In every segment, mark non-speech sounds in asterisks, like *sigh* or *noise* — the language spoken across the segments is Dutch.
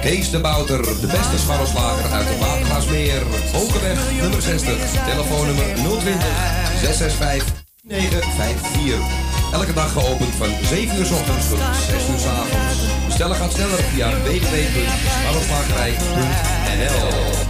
Kees de Bouter, de beste scharrelslager uit de Watergaasmeer. Hogeweg nummer 60, telefoonnummer 020 665 954. Elke dag geopend van 7 uur s ochtends tot 6 uur s avonds. Bestellen gaat sneller via www.scharrelslagerij.nl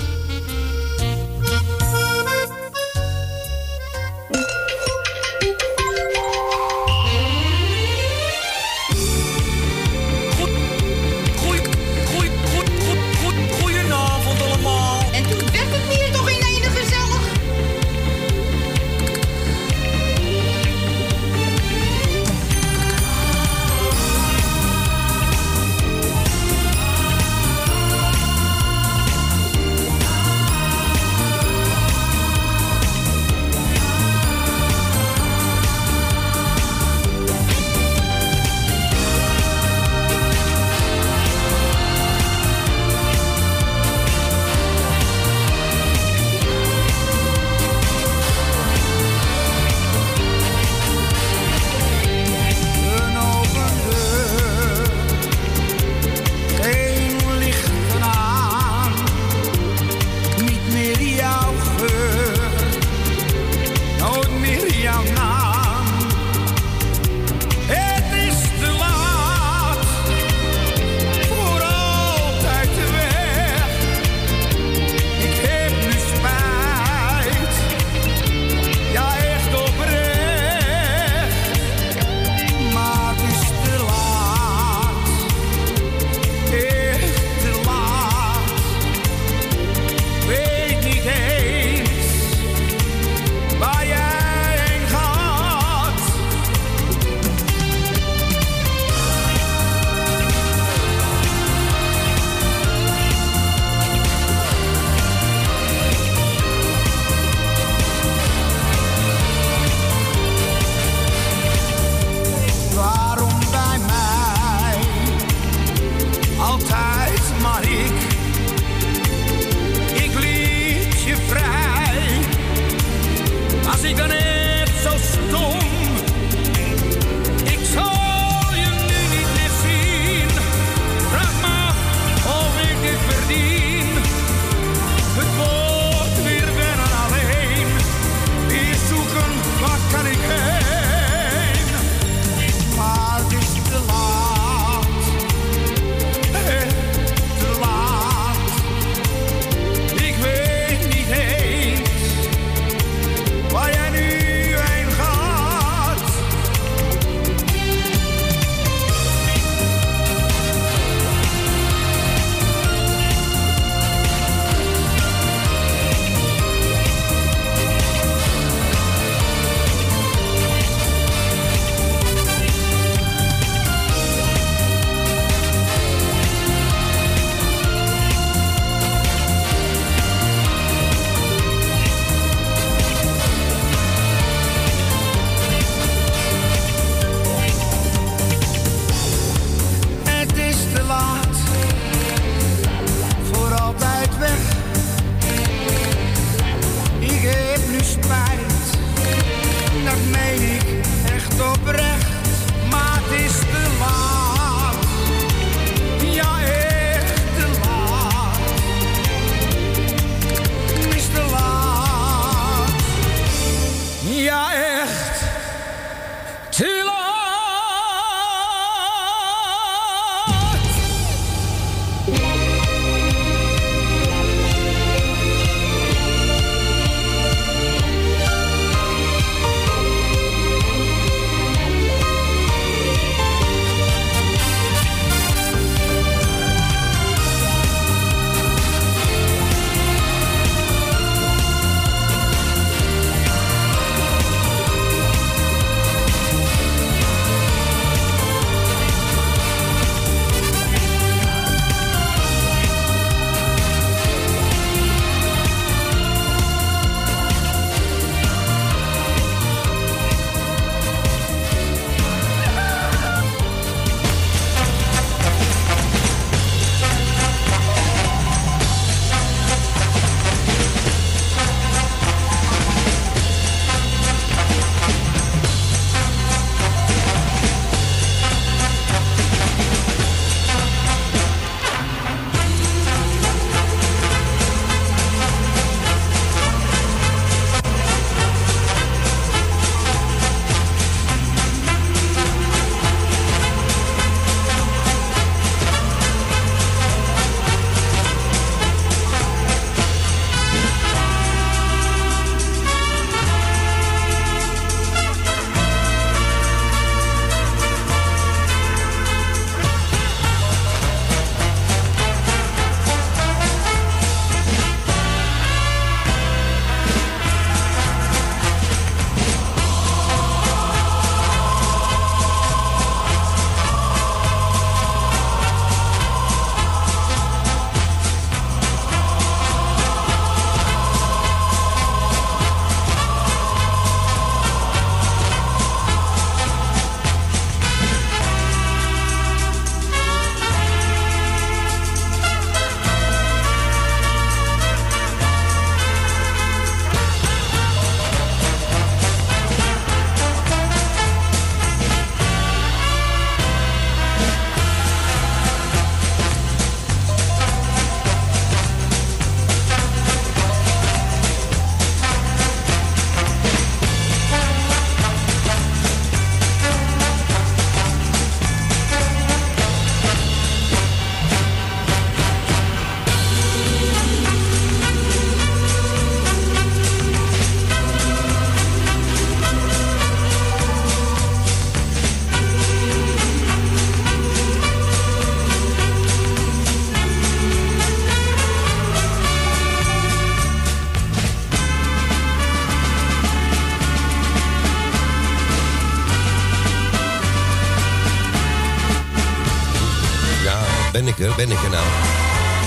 Ben ik er? Nou?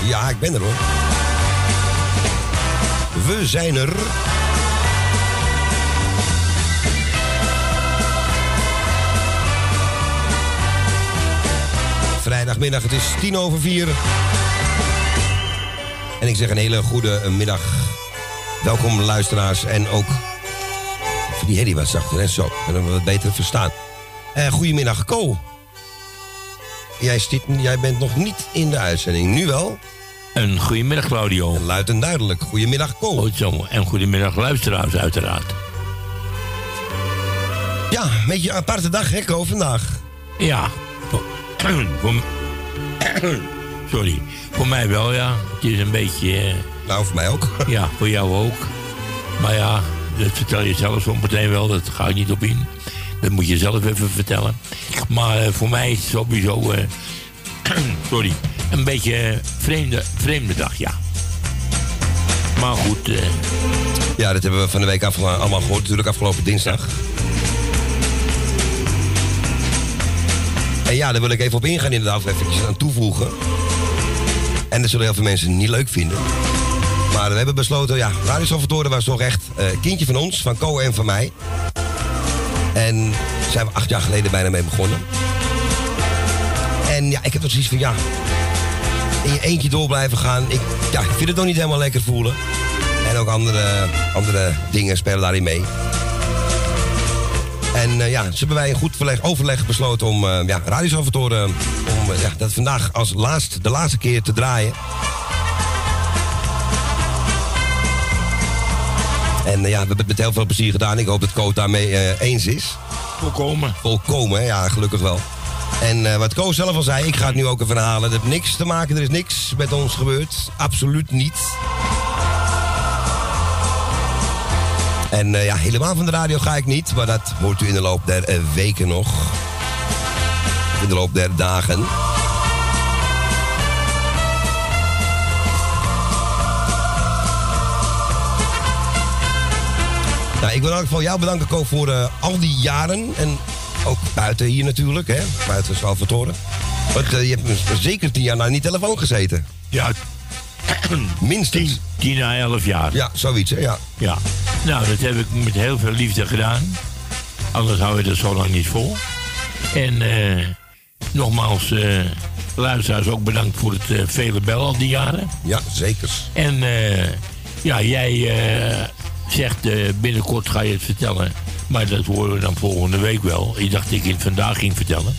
Ja, ik ben er hoor. We zijn er. Vrijdagmiddag, het is tien over vier. En ik zeg een hele goede middag. Welkom luisteraars en ook... Die herrie wat zachter, hè? Zo, kunnen we wat beter verstaan. Eh goedemiddag, Ko. Jij, zit, jij bent nog niet in de uitzending. Nu wel. Een goedemiddag, Claudio. Luid en duidelijk. Goedemiddag, Ko. Goed zo. En goedemiddag, luisteraars, uiteraard. Ja, een beetje een aparte dag, hè, Ko, vandaag. Ja. *clears throat* *clears throat* Sorry. Voor mij wel, ja. Het is een beetje... eh, Nou, voor mij ook. *laughs* ja, voor jou ook. Maar ja, dat vertel je zelf zo meteen wel. Dat ga ik niet op in. Dat moet je zelf even vertellen. Maar eh, voor mij is het sowieso... eh, *clears throat* sorry. Een beetje eh, vreemde, vreemde dag, ja. Maar goed... Ja, dat hebben we van de week allemaal gehoord, natuurlijk afgelopen dinsdag. En ja, daar wil ik even op ingaan inderdaad, even aan toevoegen. En dat zullen heel veel mensen niet leuk vinden. Maar we hebben besloten, ja, Radio Salvatore was toch echt kindje van ons, van Co en van mij. En zijn we acht jaar geleden bijna mee begonnen. En ja, ik heb toch zoiets van, ja, in je eentje door blijven gaan. Ik, ja, ik vind het nog niet helemaal lekker voelen. En ook andere, andere dingen spelen daarin mee. En eh, ja, ze hebben wij in goed verleg- overleg besloten om uh, ja, Radio Salvatore, om eh, dat vandaag als laatst, de laatste keer te draaien. En eh, ja, we hebben het met heel veel plezier gedaan. Ik hoop dat Koos daarmee eh, eens is. volkomen. Volkomen, ja, gelukkig wel. En eh, wat Koos zelf al zei, ik ga het nu ook even herhalen. Het heeft niks te maken, er is niks met ons gebeurd. Absoluut niet. En ja, helemaal van de radio ga ik niet. Maar dat hoort u in de loop der weken nog. In de loop der dagen. Nou, ik wil in elk geval jou bedanken, Ko, voor eh, al die jaren. En ook buiten hier natuurlijk, hè? Buiten Salvatore. Want eh, je hebt zeker tien jaar naar die telefoon gezeten. Ja, *clears throat* Minstens. tien, tien à elf jaar. Ja, zoiets, hè? Ja. Ja. Nou, dat heb ik met heel veel liefde gedaan. Anders hou je dat zo lang niet vol. En eh, nogmaals, eh luisteraars ook bedankt voor het vele bel al die jaren. Ja, zeker. En ja, jij zegt eh, binnenkort ga je het vertellen. Maar dat horen we dan volgende week wel. Ik dacht dat ik het vandaag ging vertellen.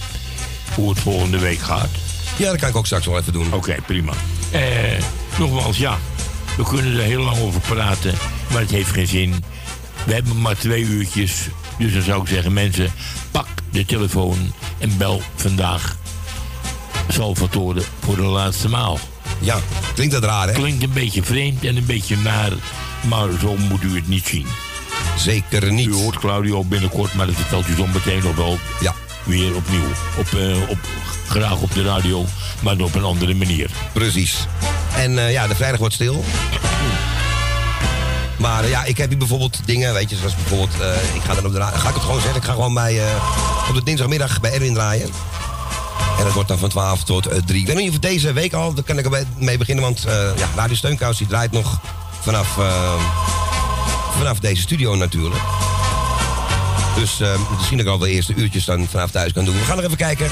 Hoe het volgende week gaat. Ja, dat kan ik ook straks wel even doen. Oké, prima. Eh, nogmaals, ja. We kunnen er heel lang over praten, maar het heeft geen zin. We hebben maar twee uurtjes. Dus dan zou ik zeggen, mensen, pak de telefoon en bel vandaag Salvatore voor de laatste maal. Ja, klinkt dat raar, hè? Klinkt een beetje vreemd en een beetje naar, maar zo moet u het niet zien. Zeker niet. U hoort Claudio binnenkort, maar dat vertelt u zo meteen nog wel Ja, weer opnieuw. Op, eh, op, graag op de radio, maar op een andere manier. precies. En eh, ja, de vrijdag wordt stil. Maar eh, ja, ik heb hier bijvoorbeeld dingen, weet je, zoals bijvoorbeeld, ik ga dan op de ga ik het gewoon zeggen, ik ga gewoon bij, op de dinsdagmiddag bij Erwin draaien. En dat wordt dan van 12 tot eh, 3. Ik weet niet of deze week al, daar kan ik mee beginnen, want ja, Radio Steunkous die draait nog vanaf, eh, vanaf deze studio natuurlijk. Dus eh, misschien dat ik al de eerste uurtjes dan vanaf thuis kan doen. We gaan nog even kijken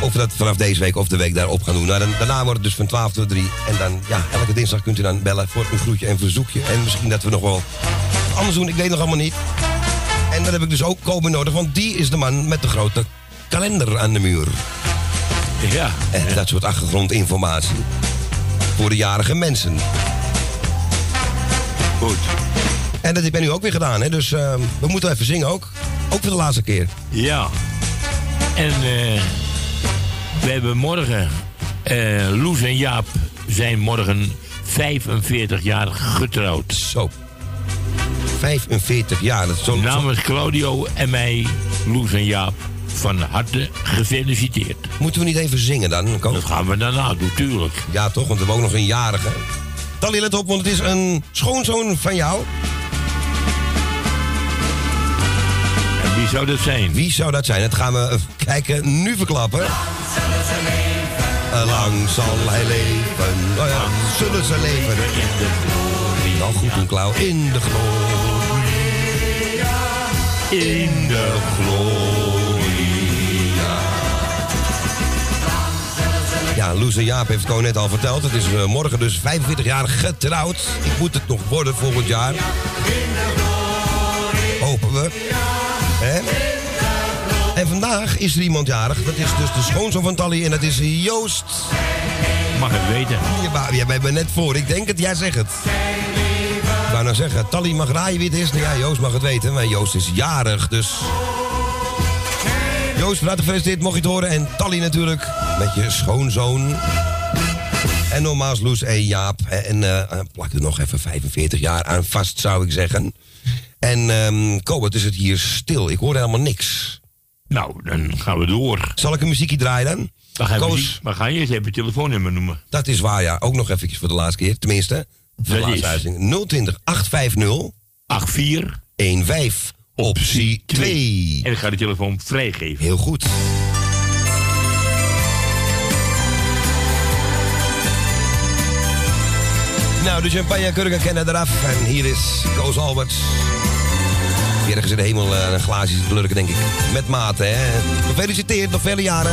of we dat vanaf deze week of de week daarop gaan doen. Nou, dan, daarna wordt het dus van 12 tot 3. En dan, ja, elke dinsdag kunt u dan bellen voor een groetje en verzoekje. En misschien dat we nog wel anders doen, ik weet nog allemaal niet. En dat heb ik dus ook komen nodig, want die is de man met de grote kalender aan de muur. Ja, En dat soort achtergrondinformatie. Voor de jarige mensen. goed. En dat heb ik nu ook weer gedaan, hè? Dus eh, we moeten even zingen ook. Ook voor de laatste keer. Ja. En eh, we hebben morgen... eh Loes en Jaap zijn morgen 45 jaar getrouwd. Zo. 45 jaar. Dat is zo, zo- Namens Claudio en mij, Loes en Jaap, van harte gefeliciteerd. Moeten we niet even zingen dan? Ko? Dat gaan we daarna doen, tuurlijk. Ja, toch? Want we hebben ook nog een jarige. Tally, let op, want het is een schoonzoon van jou. En wie zou dat zijn? Wie zou dat zijn? Dat gaan we kijken, nu verklappen. Eh, Lang zal hij leven. Oh ja, zullen ze leven. In de glorie. Nou goed doen, Klauw. In de glorie. In de glorie. Ja, Loes en Jaap heeft het gewoon net al verteld. Het is eh, morgen dus 45 jaar getrouwd. Ik moet het nog worden volgend jaar. Hopen we. Hè? En vandaag is er iemand jarig. Dat is dus de schoonzoon van Tally en dat is Joost. Mag het weten. Ja, maar Jij bent me net voor. Ik denk het, jij zegt het. Ik wou nou zeggen, Tally mag raaien wie het is. Nou ja, Joost mag het weten. Maar Joost is jarig, dus... Joost, harte gefeliciteerd, mocht je het horen. En Tally natuurlijk, met je schoonzoon. En nogmaals Loes en Jaap. hè, En eh, plak er nog even 45 jaar aan vast, zou ik zeggen. En ehm Kobert, is het hier stil? Ik hoor helemaal niks. Nou, dan gaan we door. Zal ik een muziekje draaien dan? Dan gaan we, Koos. maar ga je eens even het telefoonnummer noemen. Dat is waar, ja. Ook nog eventjes voor de laatste keer. Tenminste, voor de Dat laatste is- uitzending. 020 850 84 15 optie 2. En ik ga de telefoon vrijgeven. Heel goed. Nou, de champagnekurken kennen eraf. En hier is Koos Alberts. Die ergens in de hemel eh, een glaasje te lurken, denk ik. Met mate, hè. Gefeliciteerd, nog. Vele jaren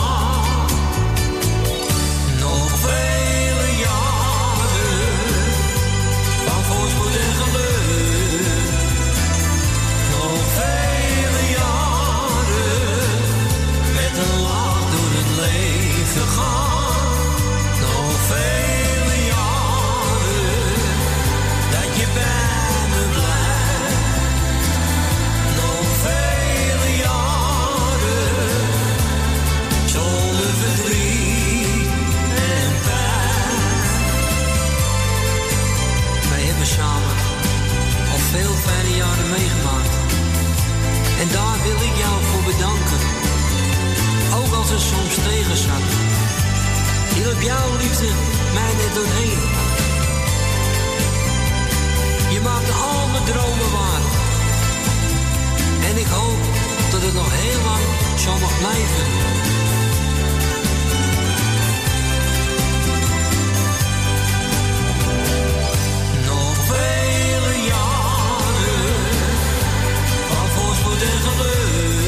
Het soms zat. Hielp jouw liefde mij net doorheen. Je maakte al mijn dromen waar. En ik hoop dat het nog heel lang zo mag blijven. Nog vele jaren van voorspoed en geluk.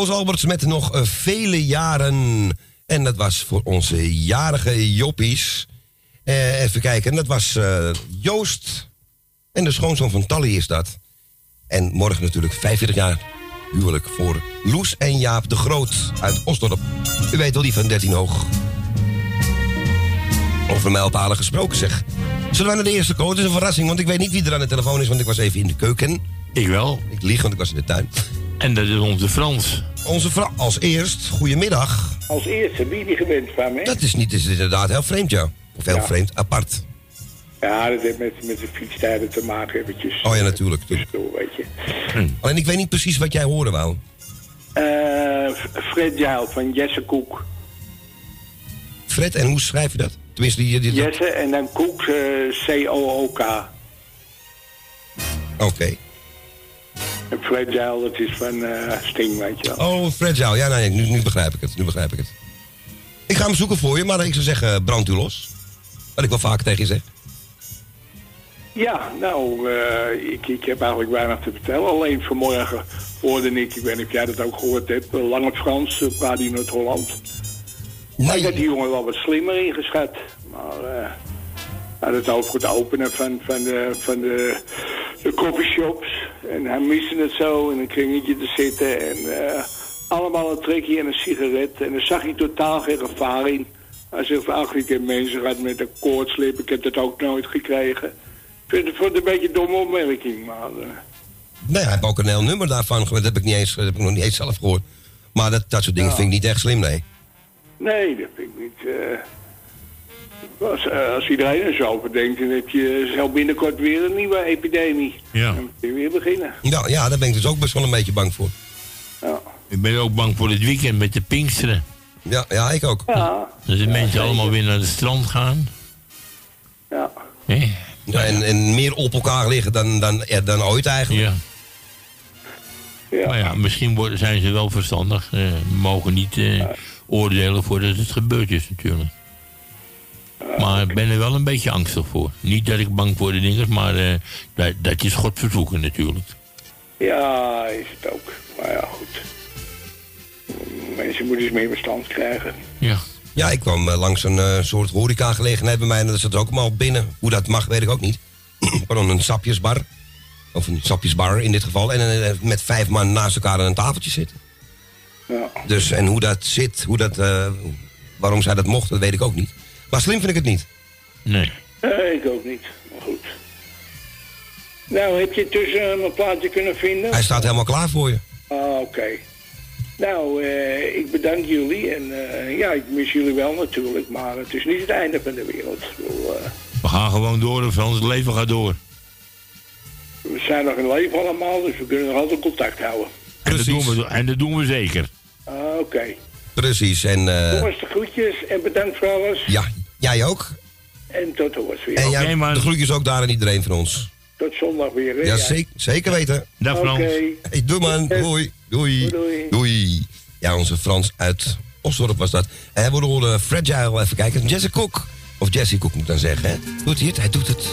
Koos Alberts met nog eh, vele jaren. En dat was voor onze jarige joppies. Eh, even kijken, dat was eh, Joost. En de schoonzoon van Tally is dat. En morgen natuurlijk 45 jaar huwelijk voor Loes en Jaap de Groot uit Osdorp. U weet wel, die van 13 hoog. Over mijlpalen gesproken zeg. Zullen wij naar de eerste code? Het is een verrassing, want ik weet niet wie er aan de telefoon is, want ik was even in de keuken. Ik wel. Ik lieg, want ik was in de tuin. En dat is onze Frans. Onze vrouw, als eerst, goedemiddag. Als eerste, wie die gewend van me? Dat is niet, is inderdaad heel vreemd, ja. Of heel Ja. vreemd, apart. Ja, dat heeft met, met de fietstijden te maken eventjes. Oh ja, natuurlijk. Verschil, weet je. Alleen ik weet niet precies wat jij hoorde wou. Eh, Fred Jail van Jesse Koek. Fred, en hoe schrijf je dat? Tenminste, die... die, Jesse en dan Koek, eh, C-O-O-K. Oké. En Fred Jail, dat is van eh, Sting, weet je wel. Oh, Fred Jou. Ja, nee, nu, nu begrijp ik het. Nu begrijp ik het. Ik ga hem zoeken voor je, maar ik zou zeggen, brand u los. Wat ik wel vaker tegen je zeg. Ja, nou, eh, ik, ik heb eigenlijk weinig te vertellen. Alleen vanmorgen hoorde ik, ik weet niet of jij dat ook gehoord hebt, Lange Frans, uh, praat in Noord-Holland. Ik had die jongen wel wat slimmer ingeschat. Maar hij had het over het openen van, van, de, van de, de coffeeshops. En hij miste het zo in een kringetje te zitten. En eh, allemaal een trekje en een sigaret. En daar zag hij totaal geen gevaar in. Hij zegt ach, ik heb mensen gehad met een koortslip. Ik heb dat ook nooit gekregen. Ik vind het, vond het een beetje een domme opmerking, maar... eh, Nee, hij heeft ook een heel nummer daarvan gehoord. Dat heb ik, niet eens, dat heb ik nog niet eens zelf gehoord. Maar dat, dat soort dingen Ja. vind ik niet echt slim, nee. Nee, dat vind ik niet. eh. als, eh, als iedereen er zo over denkt, dan heb je zo binnenkort weer een nieuwe epidemie. Ja. Dan moet je weer beginnen. Ja, ja, daar ben ik dus ook best wel een beetje bang voor. Ja. Ik ben ook bang voor het weekend met de Pinksteren. Ja, ja ik ook. Ja, Dat de mensen allemaal weer naar het strand gaan. ja. Hè? Ja, en, en meer op elkaar liggen dan, dan, ja, dan ooit eigenlijk. Ja. ja. Maar ja, misschien worden, zijn ze wel verstandig. Eh, we mogen niet eh, oordelen voordat het gebeurd is natuurlijk. Maar ik ben er wel een beetje angstig voor. Niet dat ik bang voor de dingen, maar eh, dat, dat is God verzoeken natuurlijk. Ja, is het ook. Maar ja, goed. Mensen moeten eens meer verstand krijgen. Ja. Ja, ik kwam eh, langs een eh, soort horeca-gelegenheid bij mij en dat zat er ook allemaal binnen. Hoe dat mag, weet ik ook niet. *clears throat* Pardon, een sapjesbar. Of een sapjesbar in dit geval. En eh, met vijf man naast elkaar aan een tafeltje zitten. Ja. Dus, en hoe dat zit, hoe dat, eh, waarom zij dat mocht, dat weet ik ook niet. Maar slim vind ik het niet. Nee. Nee, ik ook niet. Maar goed. Nou, heb je tussen mijn plaatje kunnen vinden? Hij staat helemaal klaar voor je. Ah, oké. Nou, eh, ik bedank jullie. En eh, ja, ik mis jullie wel natuurlijk. Maar het is niet het einde van de wereld. Bedoel, eh, We gaan gewoon door, Frans. Het leven gaat door. we zijn nog in leven allemaal, dus we kunnen nog altijd contact houden. En dat, Precies. doen we, en dat doen we zeker. Ah, oké. Precies, en eh, Jongens, de groetjes en bedankt voor alles. ja, jij ook. En tot hoors weer. En jij, de groetjes ook daar aan iedereen van ons. Tot zondag weer. hè? Ja, zeker, zeker weten. Dag Oké. Frans. Hey, doei man, doei. Doei. Doei, doei. Ja, onze Frans uit Osdorp was dat. En we horen Fragile, even kijken. Jesse Cook. Of Jesse Cook moet ik dan zeggen, hè. Doet hij het? Hij doet het.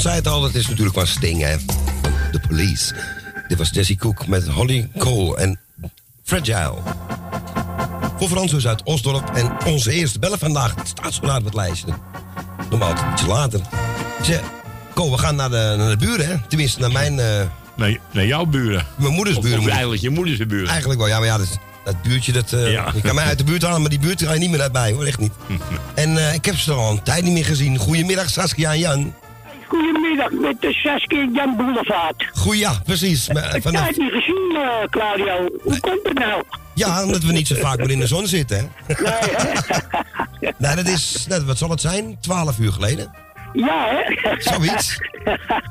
Ron zei het al, het is natuurlijk van Sting, hè. Van de police. Dit was Jesse Cook met Holly Cole en Fragile. Voor Frans uit Osdorp. En onze eerste bellen vandaag. Het staat zo laat op het lijstje. Normaal ietsje later. Zeg, Ko, we gaan naar de, naar de buren, hè? Tenminste, naar mijn... Nee, naar jouw buren. mijn moeders buren. of eigenlijk je moeders buren. Eigenlijk wel, ja, maar ja, dat, dat buurtje, dat, eh, Ja. je kan mij uit de buurt halen, maar die buurt ga je niet meer uitbij, hoor, echt niet. *laughs* En eh, ik heb ze al een tijd niet meer gezien. Goedemiddag, Saskia en Jan. Met de Saskia Jan Boulevard. Goeie, ja, precies. Eh, Ik van heb het niet gezien, eh, Claudio. Hoe komt het nou? ja, omdat we niet zo vaak meer in de zon zitten, hè. Nee, hè? *laughs* Nou, dat is, nou, wat zal het zijn? Twaalf uur geleden? Ja, hè? Zoiets.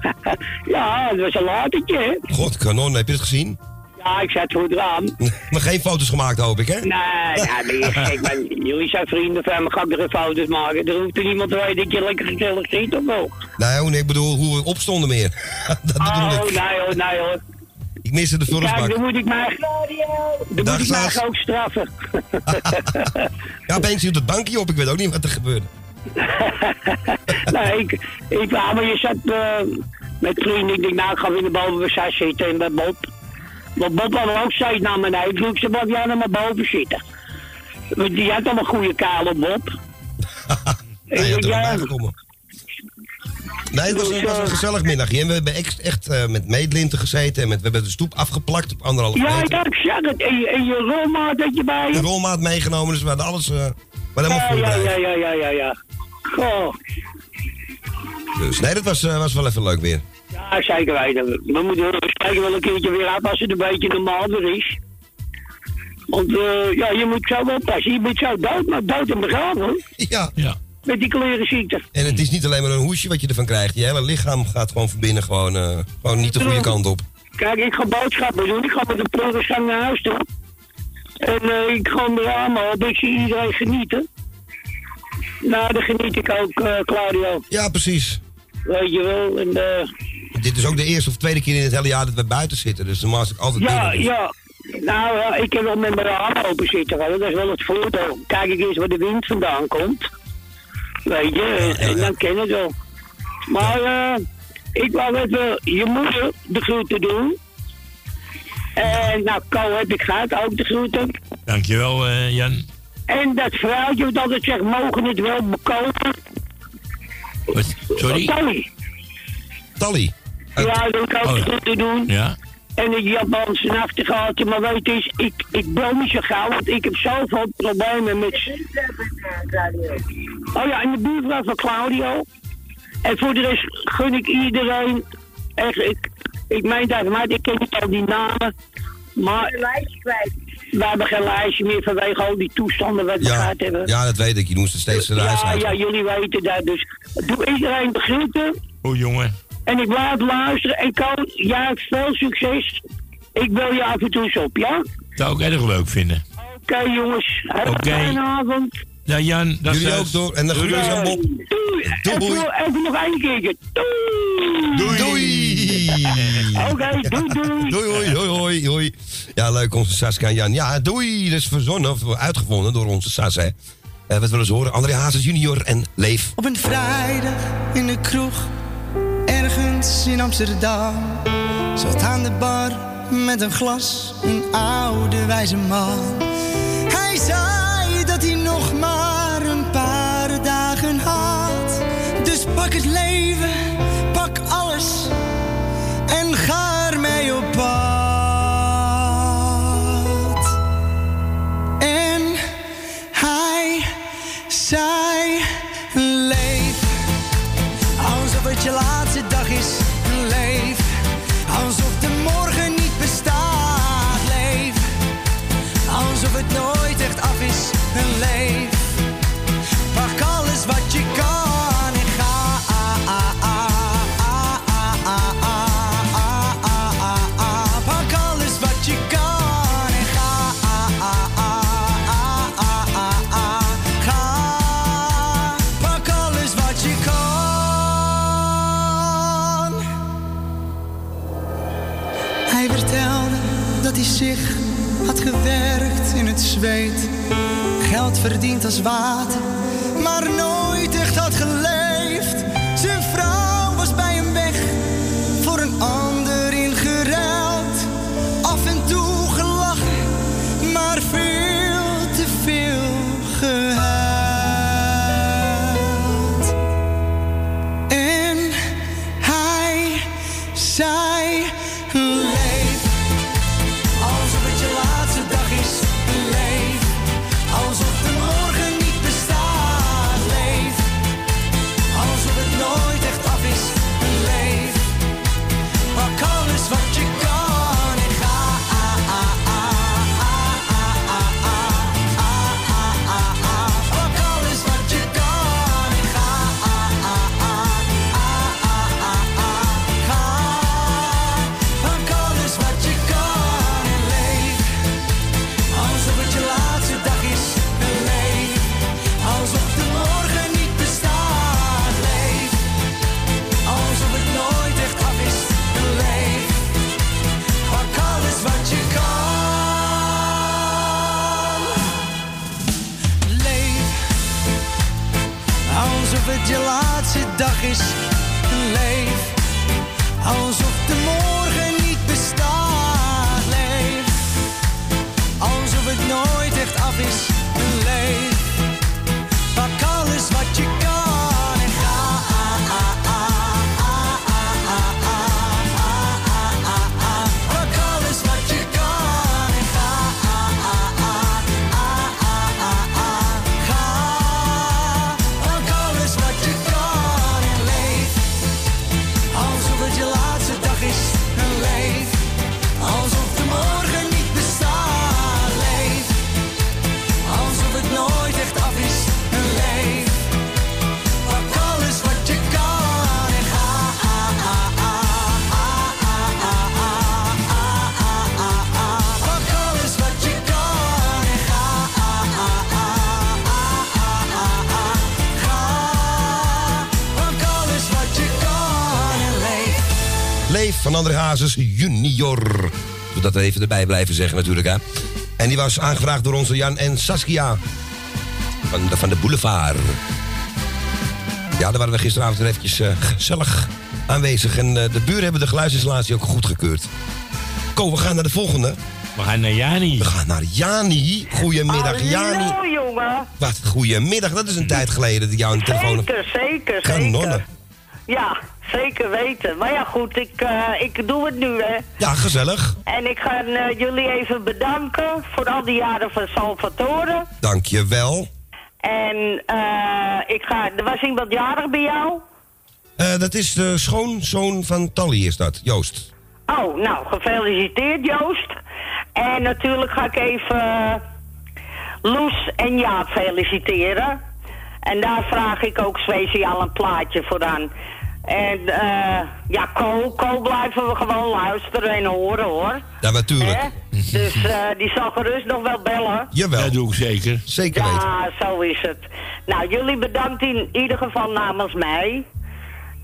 *laughs* ja, dat was een latertje, hè? God, kanon, heb je het gezien? Ja, ik zat voor het raam. *laughs* Maar geen foto's gemaakt, hoop ik, hè? Nee, ben *laughs* je gek, man. Jullie zijn vrienden van me, ga ik er geen foto's maken. Er hoeft er niemand te weten dat je lekker gezellig zit, of wel? Nou, nee, ik bedoel hoe we opstonden meer. *laughs* dat Oh, ik. nee hoor, nee hoor. Ik miste de Kijk, vullersbak. dan moet ik mij... Dan Dag, moet ik mij ook straffen. Ja, opeens hield het bankje op. Ik weet ook niet wat er gebeurde. nee, ik, ik wou, maar je zat eh, met vrienden. Ik denk, nou, ik ga weer naar boven bij zij zitten en bij Bob. Want Bob kwam ook steeds naar beneden. Ik vroeg ze, wat jij naar maar boven zitten? Want die had al een goede kaal op Bob. *laughs* Nee, je had er ja, gekomen. Nee, het was, het was een gezellig middagje. En we hebben echt, echt eh, met meetlinten gezeten. En met, we hebben de stoep afgeplakt op anderhalve ja, meter. ja, ik zeg het. En je, en je rolmaat had je bij De je. rolmaat meegenomen, dus we hadden alles... eh we hadden helemaal Ja, ja, ja, ja, ja, ja, ja. Goh. Dus nee, dat was, eh, was wel even leuk weer. Ja, zeker weten. We moeten kijken wel een keertje weer af als het een beetje normaal weer is. Want eh, ja, je moet zo oppassen. Je bent zo dood, maar dood en begraven. hoor. Ja. Ja. Met die klerenziekte. En het is niet alleen maar een hoesje wat je ervan krijgt. Je hele lichaam gaat gewoon van binnen gewoon, eh, gewoon niet de goede kant op. Kijk, ik ga boodschappen doen. Ik ga met de pleurisgang naar huis toe. En eh, ik ga me ramen op. Ik zie iedereen genieten. Nou, dan geniet ik ook, eh, Claudio. Ja, precies. Weet je wel. En, eh, Dit is ook de eerste of tweede keer in het hele jaar dat we buiten zitten. Dus normaal is ik altijd ja, binnen. ja. Nou, ja, ik heb wel met mijn raam open zitten. Dat is wel het voordeel. Kijk ik eens waar de wind vandaan komt. Weet je, en, en dan ken je het wel. Maar eh, ik wou even je moeder de groeten doen. En nou, Ko heb ik gehad, ook de groeten. Dankjewel, eh Jan. En dat vrouwtje wat altijd zegt, mogen het wel bekopen? Wat? Sorry? Tally. Tally. Ja, dat wil ik Oh, de ja. groeten doen. Ja? En het Japanse nachtegaaltje, maar weet je eens, ik, ik bel niet zo gauw, want ik heb zoveel problemen met... Oh ja, en de buurvrouw van Claudio. En voor de rest gun ik iedereen, echt, ik, ik meen dat, maar ik ken niet al die namen, maar... We hebben geen lijstje meer vanwege al die toestanden wat we Ja, gehad hebben. ja, dat weet ik. Je moest er steeds de reis ja, jullie weten dat, dus doe iedereen de groeten. Hoe jongen? En ik blijf luisteren. En jij hebt veel succes. Ik bel je af en toe eens op, ja? Zou ik erg leuk vinden. Oké, jongens. Heb een Oké. fijne avond. Ja, Jan, dat Jullie is ook door. En de groetjes aan Bob. Doei. Doei. Even, even nog één keertje. Doei. Doei. Oké, doei, doei. Doei, hoi, hoi, hoi, hoi. Ja, leuk, onze Saskia en Jan. Ja, doei. Dat is verzonnen, of uitgevonden door onze Sas, hè. Eh, wat willen ze horen? André Hazes junior en Leef. Op een vrijdag in de kroeg, ergens in Amsterdam. Zat aan de bar met een glas, een oude wijze man. Hij zei dat hij nog maar een paar dagen had. Dus pak het leven, pak alles en ga ermee op pad. En hij zei: Leef alsof het je laatste is. Leef pak alles wat je kan en ga. Pak alles wat je kan en ga. Ga, pak alles wat je kan. Hij vertelde dat hij zich had gewerkt in het zweet. Geld verdiend als water, maar nooit André Hazes junior. We dat even erbij blijven zeggen natuurlijk, hè. En die was aangevraagd door onze Jan en Saskia. Van de, van de boulevard. Ja, daar waren we gisteravond eventjes eh, gezellig aanwezig. En eh, de buren hebben de geluidsinstallatie ook goedgekeurd. Ko, we gaan naar de volgende. We gaan naar Jani. We gaan naar Jani. Goedemiddag, Jani. Hallo jongen. Wat, goedemiddag. Dat is een tijd geleden dat jou aan de telefoon... Zeker, zeker, Kanonnen. zeker. Ja, zeker weten. Maar ja, goed, ik, eh, ik doe het nu, hè. Ja, gezellig. En ik ga eh, jullie even bedanken voor al die jaren van Salvatore. Dank je wel. En eh, ik ga, er was iemand jarig bij jou? Dat is de schoonzoon van Tally, is dat, Joost. Oh, nou, gefeliciteerd Joost. En natuurlijk ga ik even Loes en Jaap feliciteren. En daar vraag ik ook speciaal een plaatje voor aan. En eh ja, Ko, Ko blijven we gewoon luisteren en horen hoor. Ja, natuurlijk. Hè? Dus eh, die zal gerust nog wel bellen. Jawel. Dat doe ik zeker. Zeker weten. Ja, zo is het. Nou, jullie bedankt in ieder geval namens mij.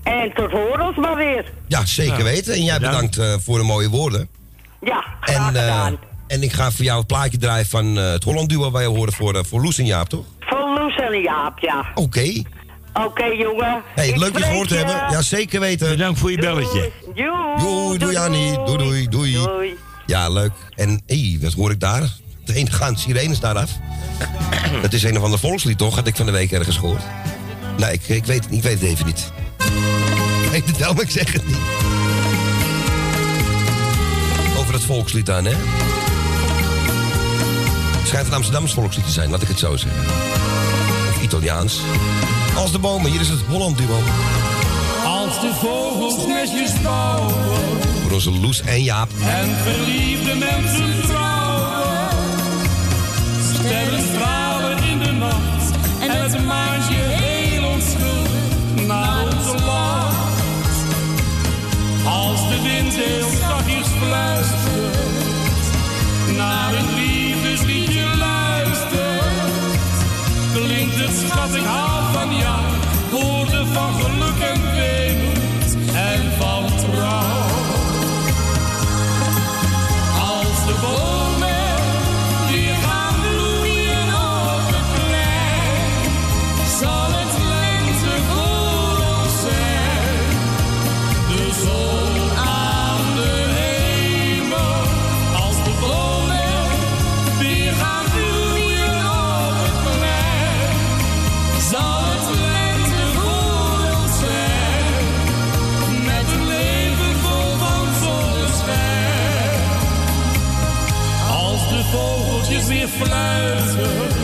En tot horen maar weer. Ja, zeker Ja. weten. En jij bedankt eh, voor de mooie woorden. Ja, graag En, eh, gedaan. en ik ga voor jou het plaatje draaien van eh, het Holland Duo waar je horen voor, voor Loes en Jaap, toch? Voor Loes en Jaap, ja. Oké. Oké, jongen. Hey, leuk je gehoord te hebben. Ja, zeker weten. Bedankt voor je belletje. Doei. Doei, doei Annie. Doei, doei, doei. Doei. Ja, leuk. En hé, wat hoor ik daar? De ene gaan sirenes daar af. Dat is een of ander volkslied, toch? Had ik van de week ergens gehoord. Nee, ik, ik, weet, het ik weet het even niet. Ik weet het wel, maar ik zeg het niet. Over het volkslied dan, hè? Het schijnt een Amsterdams volkslied te zijn, laat ik het zo zeggen. Of Italiaans. Als de bomen, hier is het Holland duo. Als de vogels nestjes bouwen Voor onze Loes en Jaap. en verliefde mensen trouwen. Sterren stralen in de nacht en het maantje heel onschuldig naar onze lacht. Als de wind heel zachtjes fluistert, naar een liefdesliedje het schat, ik hou van jou, woorden van geluk en fluiten.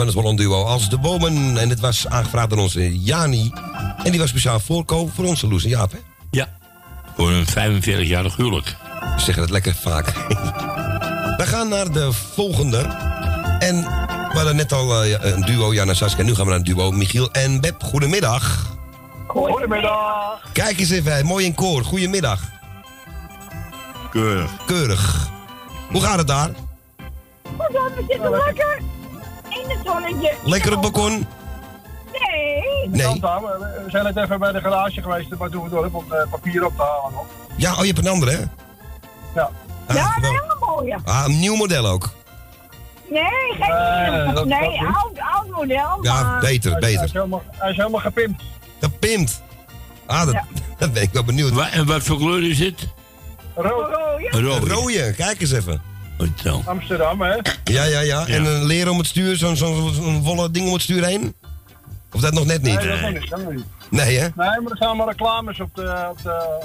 Van het Holland Duo. Als de bomen. En dit was aangevraagd door onze Jani. En die was speciaal voorkomen voor onze Loes en Jaap, hè? Ja. Voor een 45-jarig huwelijk. We zeggen het lekker vaak. *laughs* we gaan naar de volgende. En we hadden net al eh, een duo, Jan en Saskia. Nu gaan we naar een duo, Michiel en Beb. Goedemiddag. Goedemiddag. Kijk eens even, mooi in koor. Goedemiddag. Keurig. Keurig. Hoe gaat het daar? We zitten lekker het zonnetje. Lekker op het balkon? Nee. Nee. We zijn net even bij de garage geweest bij Doevendorp om eh, papier op te halen. nog. Ja, oh, je hebt een andere, hè? Ja. Ah, Ja, een wel. hele mooie. Ah, een nieuw model ook. Nee, geen dat- Nee, oud, oud model. Ja, maar... beter, Hij is beter. helemaal, hij is helemaal gepimpt. Gepimpt. Ah, dat, *laughs* dat ben ik wel benieuwd. En wat voor kleur is het? Rood. Rode, kijk eens even. Zo. Amsterdam, hè? Ja, ja, ja. En een leren om het stuur, zo'n zo'n volle ding om het stuur heen? Of dat nog net niet? Nee, dat nog niet. Dat nog niet. Nee, hè? Nee, maar er staan maar reclames op de, op de,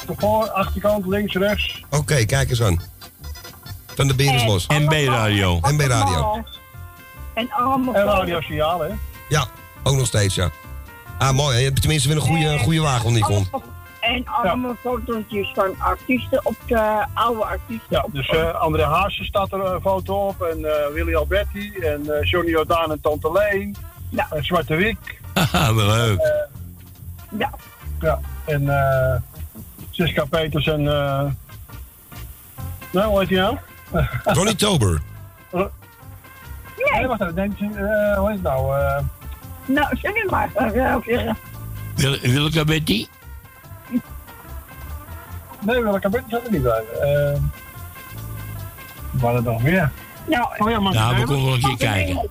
op de voor, achterkant, links, rechts. Oké, kijk eens aan. Van de Berenbos. NB Radio. NB Radio. En allemaal... En radiosignaal, hè? Ja, ook nog steeds, ja. Ah, mooi. hè. Je hebt tenminste weer een goede, goede wagen die komt. En allemaal fotootjes van artiesten op de oude artiesten. Ja, op dus eh André Haase staat er een foto op. En eh, Willy Alberti. En eh, Johnny Jordaan en Tante Leen. Ja. En Zwarte Wiek. Haha, wel leuk. Ja. Ja. En eh Siska Peters en... eh nou, hoe heet die nou? *laughs* Ronnie Tober. Nee, wacht even. Denk, je, eh, hoe heet het nou? eh Nou, zeg maar. eh. Wil, welke Betty? Nee, welke Betty zat er niet bij. Eh Waar er nog meer? Nou, Oh ja, maar Nou, we komen wel een keer kijken.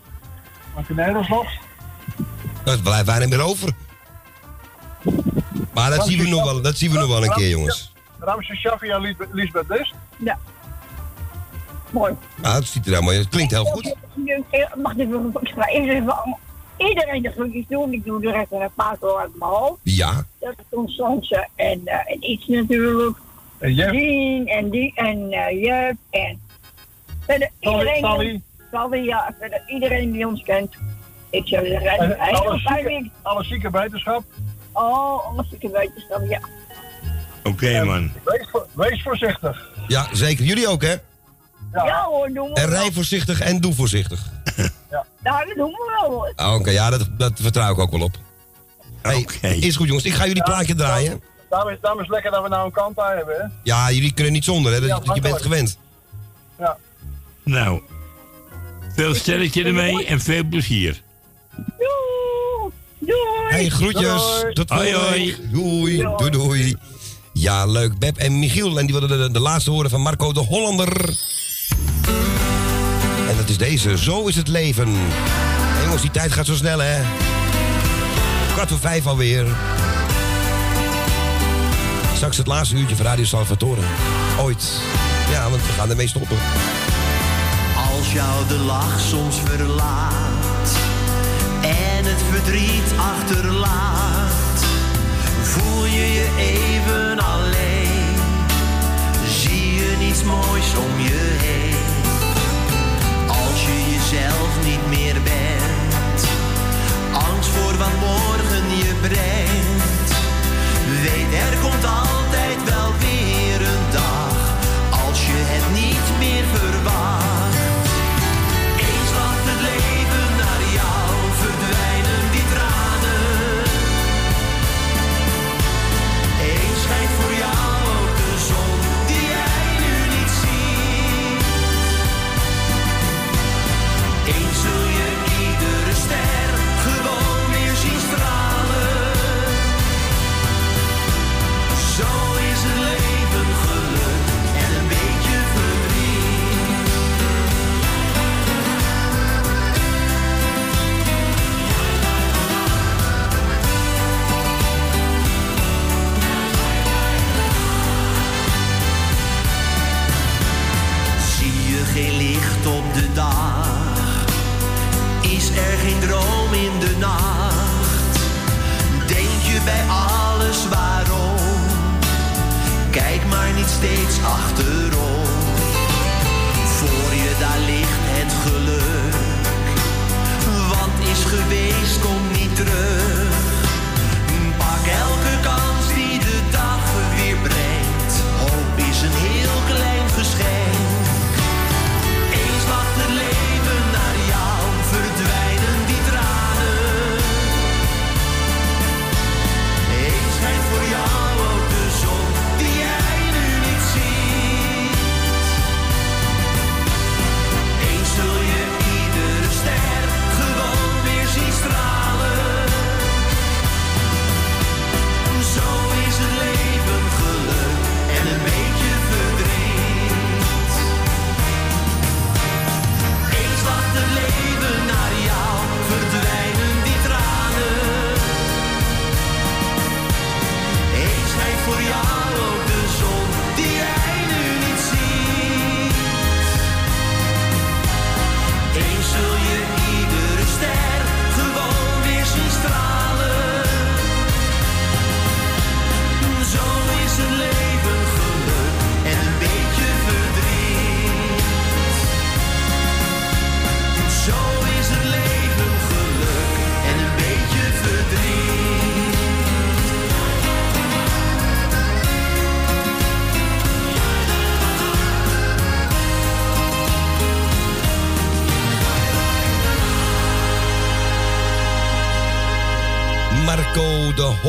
Macaneros nog? Dat blijft bijna meer over. Maar dat zien we nog wel, dat zien we nog wel een keer, jongens. Ramse Shaffi en Lisbeth List. Ja. Mooi. Ah, dat ziet er helemaal Het klinkt heel goed. Mag ik even extra even allemaal- iedereen de groetjes doen. Ik doe de rest en een paar keer uit mijn hoofd. Ja. Dat is ons Sanse en, eh, en iets natuurlijk. En Jeff. Dien en die en eh Jep en verder iedereen. Sally. Sally, ja, verder iedereen die ons kent. Ik zou zeggen, En alle zieke, alle wetenschap. Oh, alles zieke wetenschap, ja. Oké, man. Wees, voor- wees voorzichtig. Ja, zeker. Jullie ook, hè? Ja, hoor, doen we En rij voorzichtig en doe voorzichtig. Nou, dat doen we wel hoor. Ah, Oké, ja, dat, dat vertrouw ik ook wel op. Hey, Is goed, jongens. Ik ga jullie plaatje draaien. Daarom is, daarom is het lekker dat we nou een kant aan hebben, hè? Ja, jullie kunnen niet zonder, hè? Dat, Ja, je bent gewend. Ja. Nou, veel sterretje ermee en veel plezier. Doei! Doei! Hey, groetjes. Doei. Tot Hoi, volgende hoi. Doei, doei. Ja, leuk. Beb en Michiel. En die wilden de, de laatste horen van Marco de Hollander. En is deze. Zo is het leven. Hey, jongens, die tijd gaat zo snel, hè? kwart voor vijf alweer. Straks het laatste uurtje van Radio Salvatore. Ooit. Ja, want we gaan ermee stoppen. Als jou de lach soms verlaat en het verdriet achterlaat, voel je je even alleen. Zie je niets moois om je heen. Als je jezelf niet meer bent, angst voor wat morgen je brengt. Weet er komt altijd wel weer Is er geen droom in de nacht? Denk je bij alles waarom? Kijk maar niet steeds achterom. Voor je daar ligt het geluk. Wat is geweest, komt niet terug. Pak elke kans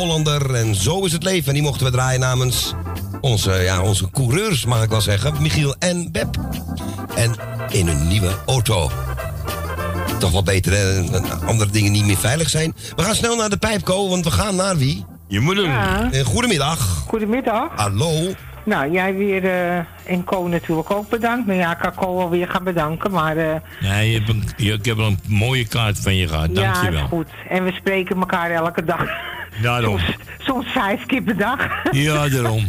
Hollander. En zo is het leven. En die mochten we draaien namens onze, ja, onze coureurs, mag ik wel zeggen. Michiel en Beb. En in een nieuwe auto. Toch wel beter, hè? Andere dingen niet meer veilig zijn. We gaan snel naar de pijpko, want we gaan naar wie? Je moeder. Ja. Eh, goedemiddag. Goedemiddag. Hallo. Nou, jij weer eh en Co natuurlijk ook bedankt. Nou ja, ik kan Co alweer gaan bedanken, maar... eh Nee, je hebt een, je- ik heb wel een mooie kaart van je gehad. ja, is Dankjewel. goed. En we spreken elkaar elke dag. Daarom. Soms, soms vijf keer per dag. Ja, daarom.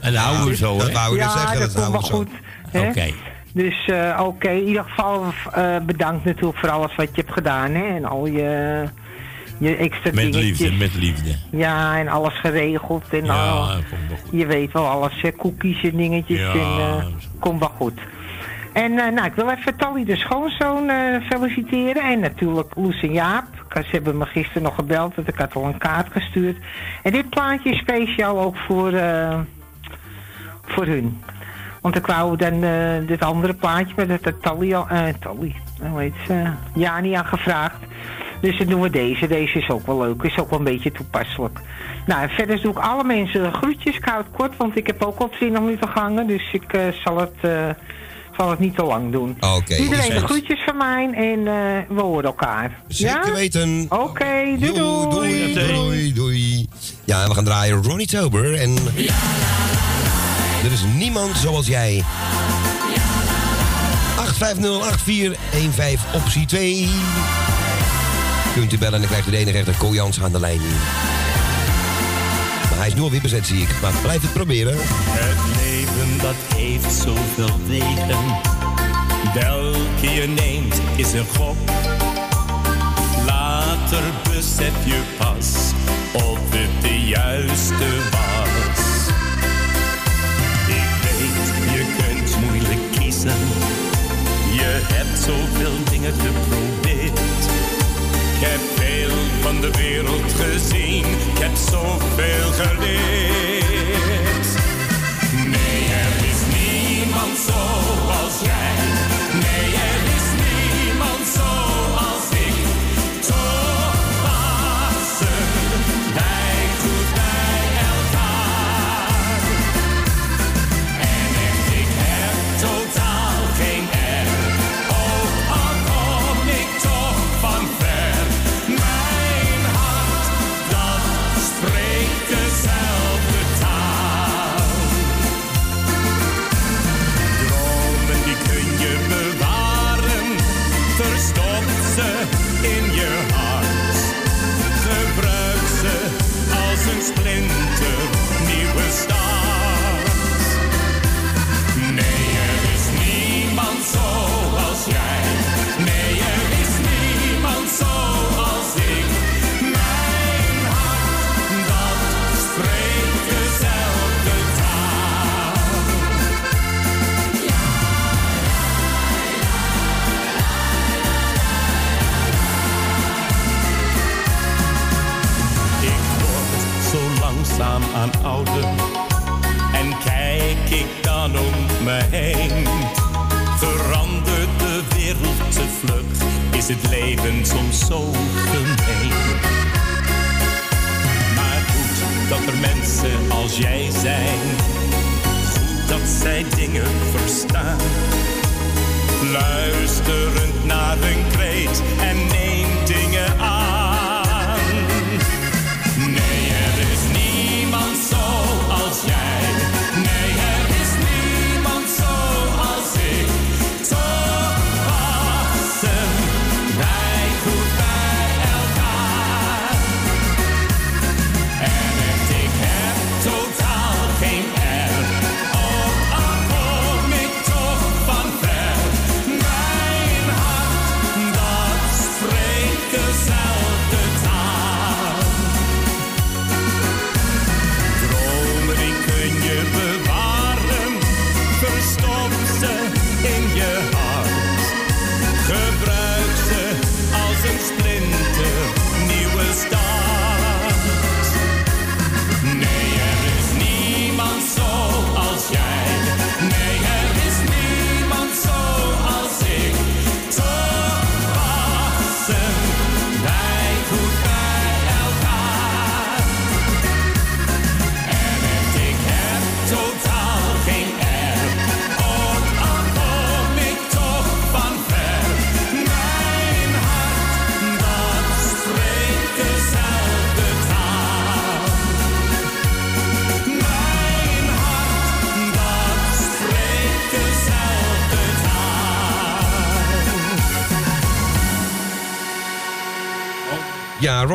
En dat houden we zo, hè? Dat zeggen, dat dat komt wel houden we goed. zo. Oké. Dus eh, oké, in ieder geval eh, bedankt natuurlijk voor alles wat je hebt gedaan. Hè? En al je, je extra Met dingetjes. liefde, met liefde. Ja, en alles geregeld. En Ja, al, dat komt wel goed. je weet wel alles, hè, koekjes en dingetjes. Ja, en, eh, komt wel goed. En nou, ik wil even Tally de schoonzoon eh, feliciteren. En natuurlijk Loes en Jaap. Ze hebben me gisteren nog gebeld, want ik had al een kaart gestuurd. En dit plaatje is speciaal ook voor, eh, voor hun. Want ik wou dan eh, dit andere plaatje met het eh Tally, hoe heet ze? Jani aan gevraagd. Dus dan doen we deze. Deze is ook wel leuk. Is ook wel een beetje toepasselijk. Nou, en verder doe ik alle mensen groetjes. Het kort, want ik heb ook al 20 minuten gehangen. Dus ik eh, zal, het, eh, zal het niet te lang doen. Oké. Iedereen de groetjes van mij en eh, we horen elkaar. Zeker ja? weten. Oké, doei doei. Doei, doei, doei. Ja, en we gaan draaien Ronnie Tober en... Er is niemand zoals jij. 8508415 optie 2. kunt u bellen en dan krijgt u de enige echte Ko Jans aan de lijn. Maar hij is nu alweer bezet, zie ik. Maar blijf het proberen. Het leven dat heeft zoveel wegen. Welke je neemt is een gok. Later besef je pas of het de juiste was. Ik weet, je kunt moeilijk kiezen. Je hebt zoveel dingen geprobeerd. Ik heb veel van de wereld gezien. Ik heb zoveel geleerd.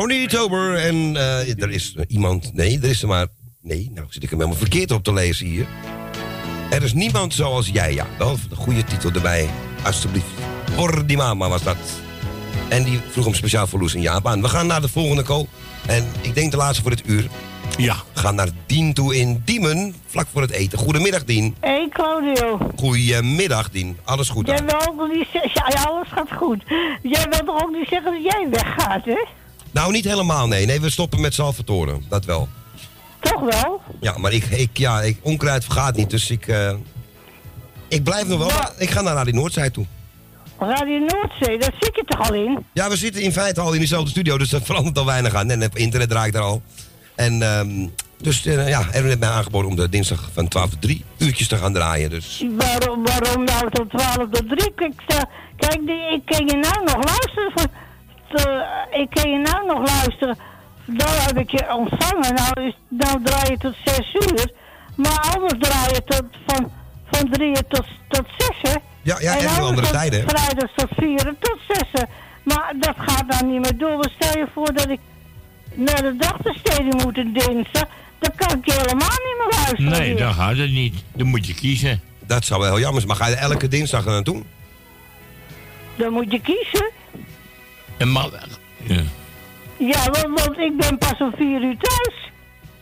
Ronnie Tober en eh, er is iemand... Nee, er is er maar... Nee, nou zit ik hem helemaal verkeerd op te lezen hier. Er is niemand zoals jij, ja. Wel een goede titel erbij, alstublieft. Voor die mama was dat. En die vroeg hem speciaal voor Loes en Jaap aan. We gaan naar de volgende ko. En ik denk de laatste voor dit uur. Ja. We gaan naar Dien toe in Diemen, vlak voor het eten. Goedemiddag, Dien. Hé, hey, Claudio. Goedemiddag, Dien. Alles goed? Jij wil ook niet zeggen... Ja, alles gaat goed. Jij wilt toch ook niet zeggen dat jij weggaat, hè? Nou, niet helemaal, nee. Nee, we stoppen met Salvatore. Dat wel. Toch wel? Ja, maar ik, ik, ja, ik, onkruid vergaat niet, dus ik... eh, ik blijf nog wel... Ik ga naar Radio Noordzij toe. Radio Noordzee, daar zit je toch al in? Ja, we zitten in feite al in dezelfde studio, dus dat verandert al weinig aan. En op internet draait er al. En ehm, dus eh, ja, Erwin heeft mij aangeboden om de dinsdag van 12 tot 3 uurtjes te gaan draaien. Dus Waarom, waarom nou tot 12 tot 3? Kijk, kijk die- ik kan je nou nog luisteren. Voor, ik kan je nou nog luisteren. Dan heb ik je ontvangen. Nou, is, nou draai je tot 6 uur. Maar anders draai je tot, van, van 3 tot, tot 6. Ja, ja, en anders andere tijden? Vrijdag tot 4 tot 6. Maar dat gaat dan niet meer door. Stel je voor dat ik naar de dagbesteding moet een dinsdag. Dan kan ik helemaal niet meer luisteren. Nee, dan gaat het niet. Dan moet je kiezen. Dat zou wel heel jammer zijn. Maar ga je elke dinsdag er naartoe? Dan moet je kiezen. En maar, ja. Ja, want, want ik ben pas om vier uur thuis.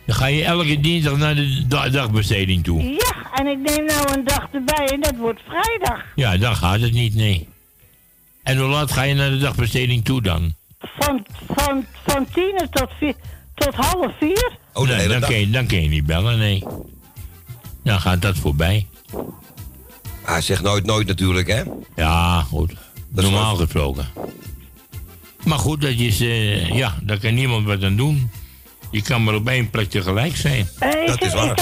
Dan ga je elke dinsdag naar de da- dagbesteding toe. Ja, en ik neem nou een dag erbij en dat wordt vrijdag. Ja, dan gaat het niet, nee. En hoe laat ga je naar de dagbesteding toe dan? Van, van, van tien tot, vier, tot half vier. Oh, nee, dan, kun je, dan kun je niet bellen, nee. Dan gaat dat voorbij. Hij zegt nooit nooit natuurlijk, hè? Ja, goed. Normaal gesproken. Maar goed, dat is, eh, ja, daar kan niemand wat aan doen. Je kan maar op één plek tegelijk zijn. Eh, is, dat, is, dat,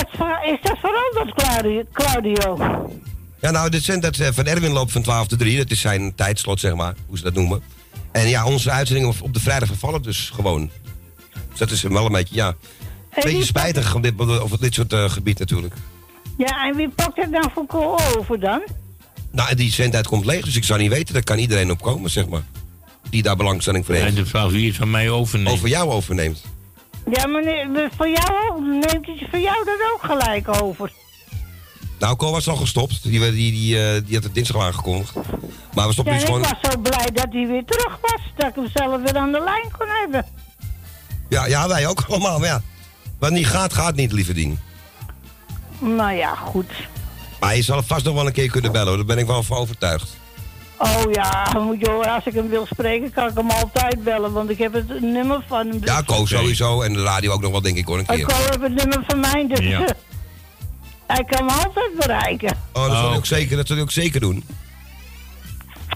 is dat veranderd, Claudio? Ja, nou, dit zijn, dat, eh, van Erwin loopt van 12 tot 3. Dat is zijn tijdslot, zeg maar, hoe ze dat noemen. En ja, onze uitzendingen op- op de vrijdag vervallen dus gewoon. Dus dat is wel een beetje, ja... Een beetje spijtig op dit, op dit soort gebied natuurlijk. Ja, en wie pakt het dan voor over dan? Nou, die zendtijd komt leeg, dus ik zou niet weten. Daar kan iedereen op komen, zeg maar. Die daar belangstelling voor heeft. En de vraag wie het van mij overneemt. Over jou overneemt. Ja, maar nee, voor jou. Neemt hij voor jou dat ook gelijk over? Nou, Cor was al gestopt. Die, die, die, eh, die had het dinsdag al aangekondigd. Maar we stoppen Ja, dus ik gewoon... was zo blij dat hij weer terug was. Dat ik hem zelf weer aan de lijn kon hebben. Ja, ja, wij ook allemaal, maar ja. Wat niet gaat, gaat niet, lieve Dien. Nou ja, goed. Maar je zal vast nog wel een keer kunnen bellen, hoor. Daar ben ik wel van overtuigd. Oh ja, moet je horen, als ik hem wil spreken, kan ik hem altijd bellen. Want ik heb het nummer van hem. Ja, Ko sowieso. En de radio ook nog wel, denk ik, hoor, een Ik keer. heb het nummer van mij, dus Ja. *laughs* hij kan me altijd bereiken. Oh, dat zal hij ook zeker, dat zal hij ook zeker doen.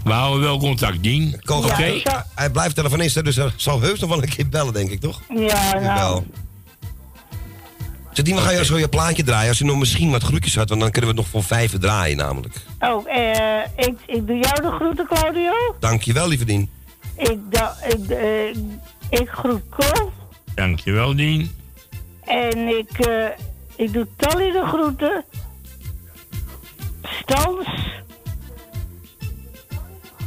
We houden wel contact, Dien. Ko, Ja, oké. ik zal- Hij blijft telefonist, hè, dus hij zal heus nog wel een keer bellen, denk ik, toch? Ja, nou. Zeg, Dien, we gaan je zo je plaatje draaien. Als je nog misschien wat groetjes had, want dan kunnen we het nog voor vijven draaien, namelijk. Oh, eh, ik, ik doe jou de groeten, Claudio. Dankjewel, lieve Dien. Ik, da, ik, eh, ik groet Cor. Dankjewel, Dien. En ik, eh, ik doe Tally de groeten. Stans.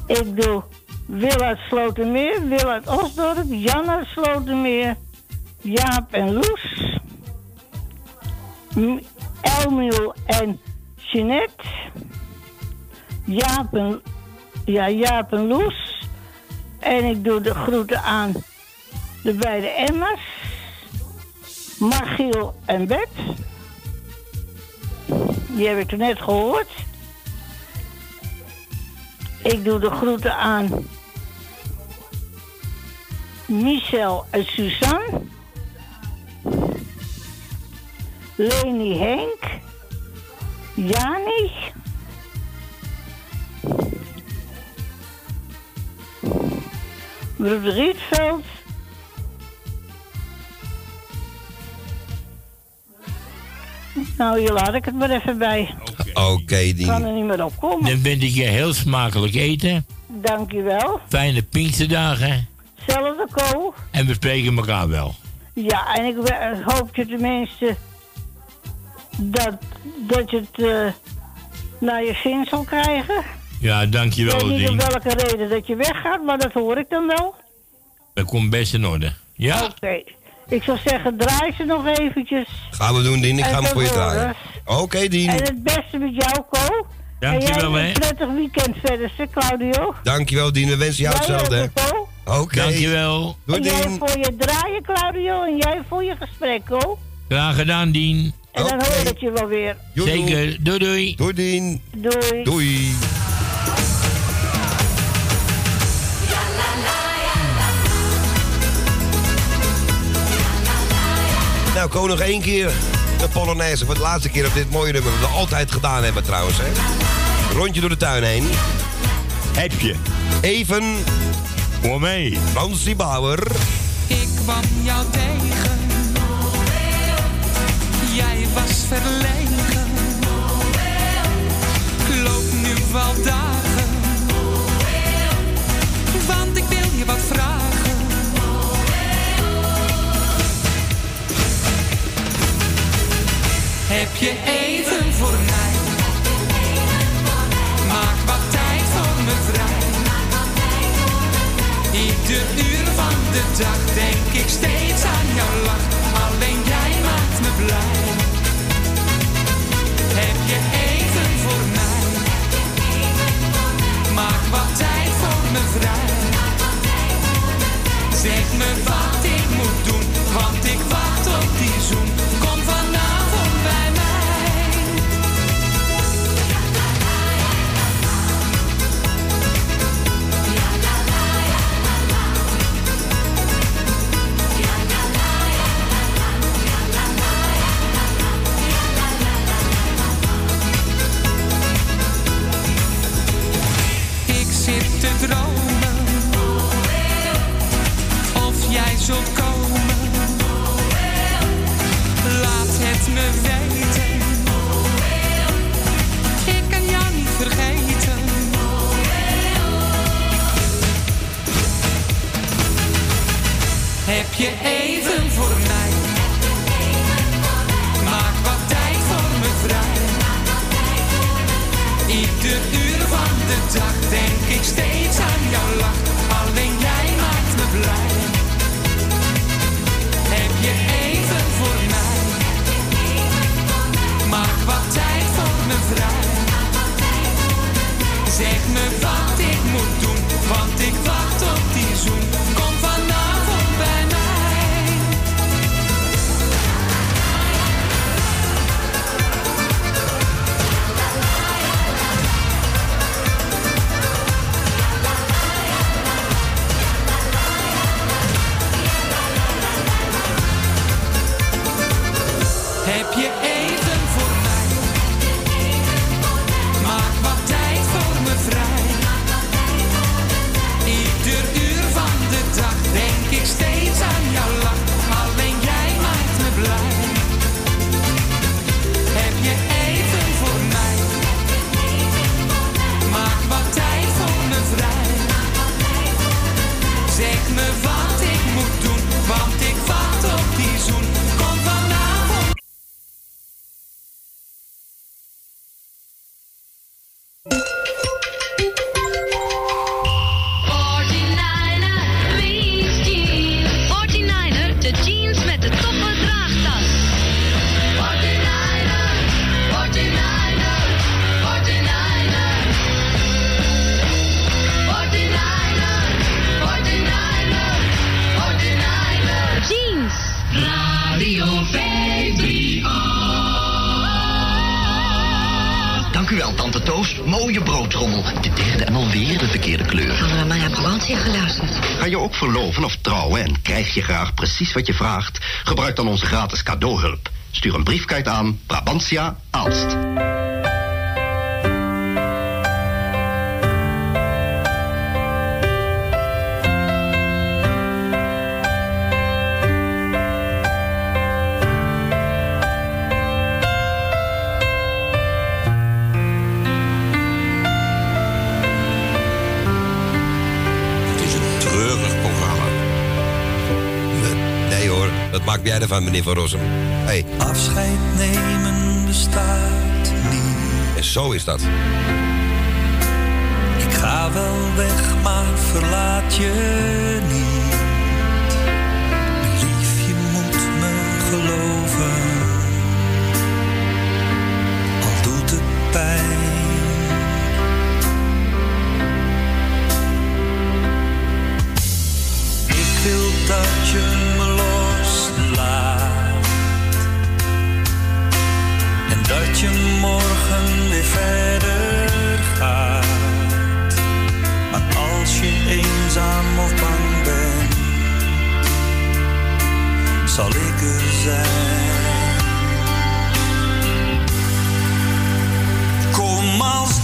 Ik doe Wil uit Slotermeer, Wil uit Osdorp, Jan uit Slotermeer, Jaap en Loes. Elmiel en Jeanette. Jaap en, ja, Jaap en Loes. En ik doe de groeten aan de beide Emma's. Margiel en Bert. Die heb ik net gehoord. Ik doe de groeten aan Michel en Suzanne. Leni Henk. Jani. Broeder Rietveld. Nou, hier laat ik het maar even bij. Oké, Ik kan er niet meer op komen. Dan wens ik je heel smakelijk eten. Dankjewel. Fijne Pinksterdagen. Zelfde ko. En we spreken elkaar wel. Ja, en ik hoop je tenminste dat, dat je het eh, naar je zin zal krijgen. Ja, Ik dankjewel, weet niet om Dien. welke reden dat je weggaat, maar dat hoor ik dan wel. Dat komt best in orde. Ja? Oké. Ik zou zeggen, draai ze nog eventjes. Gaan we doen, Dien. Ik ga En hem voor je draaien. Oké, Dien. En het beste met jou, Ko. Dankjewel, en jij hè. een prettig weekend verder, zeg Claudio. Dankjewel, Dien. We wensen jou hetzelfde. Oké. Dankjewel. Doei, En jij Dien. voor je draaien, Claudio, en jij voor je gesprek, Ko. Graag gedaan, Dien. En dan hoor ik je wel weer. Zeker. Doei, doei. Doei, Dien. Doei. Doei. Nou, Ko nog één keer de Polonaise. Voor de laatste keer op dit mooie nummer. Wat we altijd gedaan hebben trouwens. Hè. Rondje door de tuin heen. Heb je. Even. Voor mij. Fransie Bauer. Ik kwam jou tegen. Was verlegen. Ik loop nu al dagen. Want ik wil je wat vragen. Heb je even voor mij? Maak wat tijd voor me vrij. Ieder uur van de dag denk ik steeds aan jouw lach. Alleen jij maakt me blij. Je even voor mij? Maak wat tijd voor me vrij. Zeg me wat ik moet doen, want ik wacht op die zoen. Te dromen of jij zult komen. Laat het me weten. Ik kan jou niet vergeten. Heb je even voor mij? Dag denk ik steeds aan jouw lach. Alleen jij maakt me blij. Heb je even voor mij? Maak wat tijd voor me vrij. Zeg me wat ik moet doen, want ik wacht op die zoen. Kom verloven of trouwen en krijg je graag precies wat je vraagt? Gebruik dan onze gratis cadeauhulp. Stuur een briefkaart aan Brabantia Aalst. Jij ervan, meneer Van Rossum. Hey. Afscheid nemen bestaat niet. En zo is dat. Ik ga wel weg, maar verlaat je niet. Lief, je moet me geloven. Al doet het pijn. Ik wil dat je me je morgen weer verder gaat. Maar als je eenzaam of bang bent, zal ik er zijn. Kom als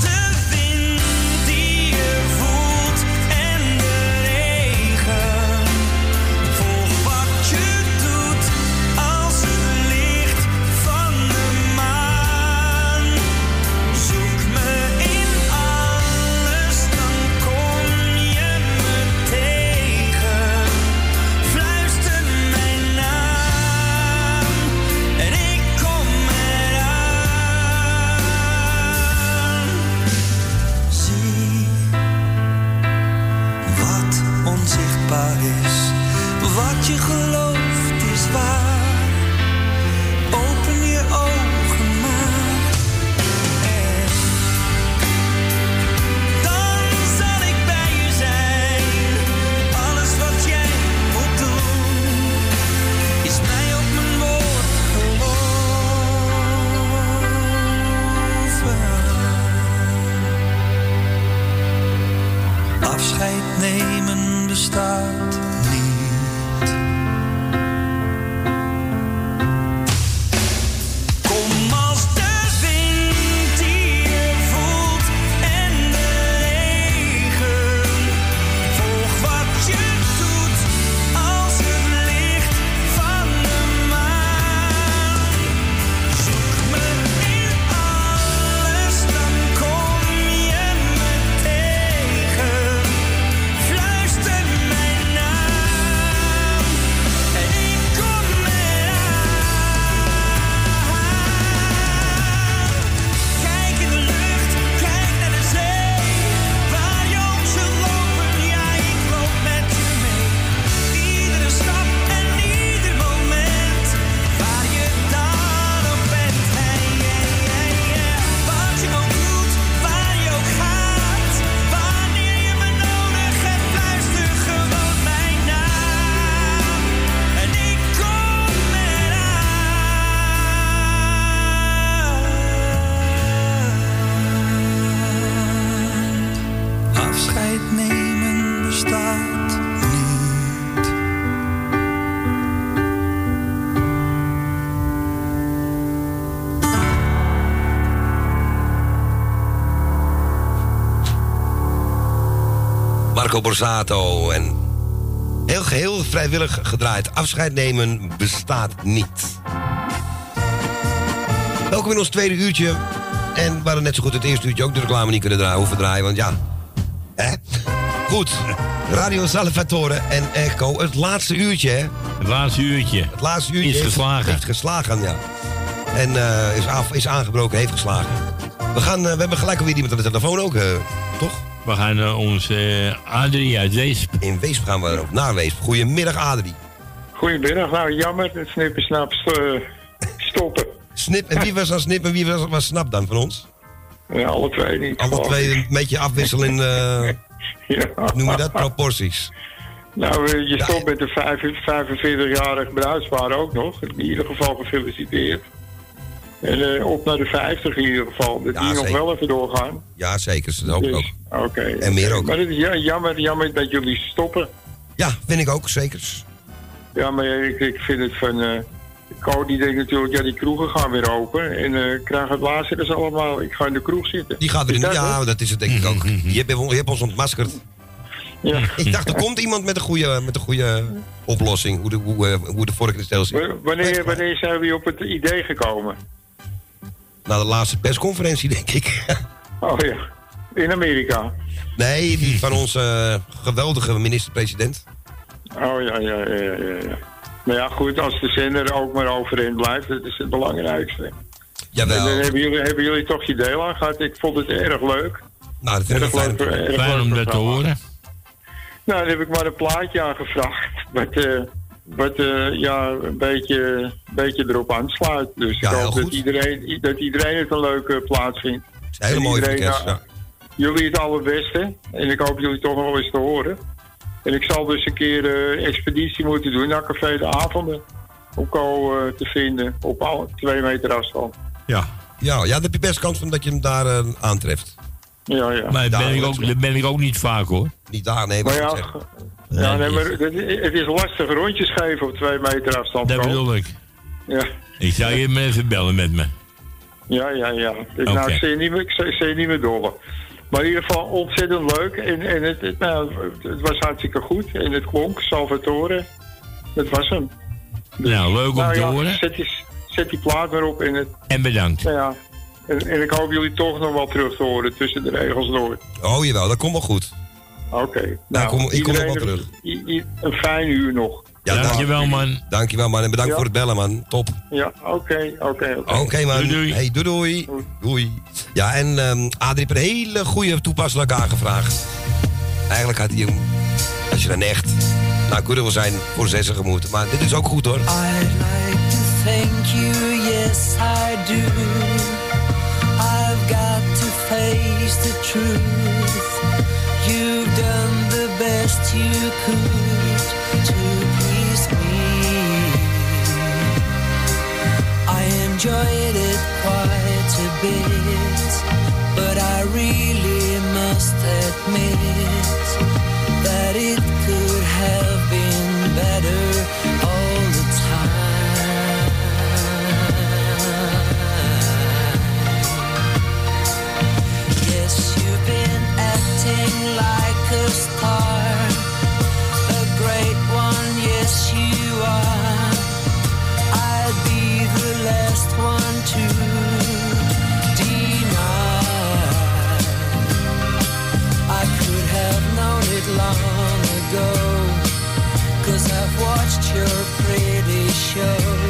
Borsato. En heel geheel vrijwillig gedraaid. Afscheid nemen bestaat niet. Welkom in ons tweede uurtje. En we hadden net zo goed het eerste uurtje ook de reclame niet kunnen draaien, hoeven draaien. Want ja, hè? Goed. Radio Salvatore en Echo. Het laatste uurtje, hè? Het laatste uurtje. Het laatste uurtje Is heeft- geslagen. Heeft geslagen, ja. En eh, is, af, is aangebroken, heeft geslagen. We, gaan, eh, we hebben gelijk alweer iemand aan de telefoon ook, toch? We gaan eh, ons eh, Adrie uit Weesp. In Weesp gaan we erop, naar Weesp. Goedemiddag, Adrie. Goedemiddag. Nou, jammer. Het snippen snap st- stoppen. Snip, en wie was dan Snip en wie was, was Snap dan van ons? Ja, alle twee niet. Alle twee een beetje afwisselen in, eh, *laughs* noem je dat, proporties. Nou, eh, je stopt met de vijf- 45-jarige bruidspaar ook nog. In ieder geval gefeliciteerd. En eh, op naar de 50 in ieder geval. Dat die nog wel even doorgaan. Ja, zeker. Dat hoop ik Dus, ook. Oké. En meer ook. Maar het is ja, jammer, jammer dat jullie stoppen. Ja, vind ik ook, zeker. Ja, maar ik, ik vind het van... eh Ko die denkt natuurlijk, ja, die kroegen gaan weer open. En eh krijg het laatste dus allemaal. Ik ga in de kroeg zitten. Die gaat er Is in. dat Ja, dat is het denk ik ook. Je hebt, je hebt ons ontmaskerd. Ja. Ik dacht, er komt iemand met een goede, met een goede oplossing. Hoe de, hoe, hoe de vork in de steel zit. Wanneer, wanneer zijn we op het idee gekomen? Na de laatste persconferentie, denk ik. *laughs* Oh ja, in Amerika. Nee, die van onze eh, geweldige minister-president. Oh ja, ja, ja, ja, ja. Maar ja, goed, als de zender ook maar overeind blijft, dat is het belangrijkste. Jawel. En dan hebben jullie, hebben jullie toch je deel aan gehad. Ik vond het erg leuk. Nou, dat vind ik Erg fijn. leuk, erg Fijn leuk om dat te horen. Nou, dan heb ik maar een plaatje aangevraagd. *laughs* Eh, wat eh, ja, een beetje, beetje erop aansluit. Dus Ja, ik hoop dat iedereen, dat iedereen het een leuke plaats vindt. een hele En mooie iedereen, orkest, nou, Jullie het allerbeste. En ik hoop jullie toch nog wel eens te horen. En ik zal dus een keer eh, expeditie moeten doen naar Café de Avonden. Om eh, te vinden op al twee meter afstand. Ja. Ja, ja, dan heb je best kans van dat je hem daar eh, aantreft. Ja, ja. Maar daar ben, ik ook, daar ben ik ook niet vaak hoor. Niet daar, nee. Maar ja, ik zeg. ja nee, maar het, het is lastig rondjes geven op twee meter afstand. Dat bedoel ik. Ja. Ik zou je even bellen met me. Ja, ja, ja. Dus Oké. nou, ik zie je niet meer, ik zie- ik zie je niet meer dollen. Maar in ieder geval ontzettend leuk. En, en het, het, nou, het was hartstikke goed. En het klonk, Salvatore. Dat was hem. Nou, leuk om nou te ja, horen. Zet die, zet die plaat maar op. En, het, En bedankt. nou ja. En, en ik hoop jullie toch nog wel terug te horen tussen de regels door. Oh jawel, dat komt wel goed. Oké. Nou, kom- ik kom nog iedereen wel terug. Een fijn uur nog. Ja, Dankjewel, man. Dankjewel man en bedankt Ja. voor het bellen man. Top. Ja, oké, oké, oké. Oké man. Doei, doei. Hey, doei doei. Doei. Ja, en Adrie heeft een hele goede toepasselijke aangevraagd. Eigenlijk had hij hem, als je dan echt nou goed wil zijn, voor zessen moeten. Maar dit is ook goed hoor. I'd like to thank you, yes I do. I've got to face the truth. To please me. I enjoyed it quite a bit, but I really must admit long ago. Cause I've watched your pretty show.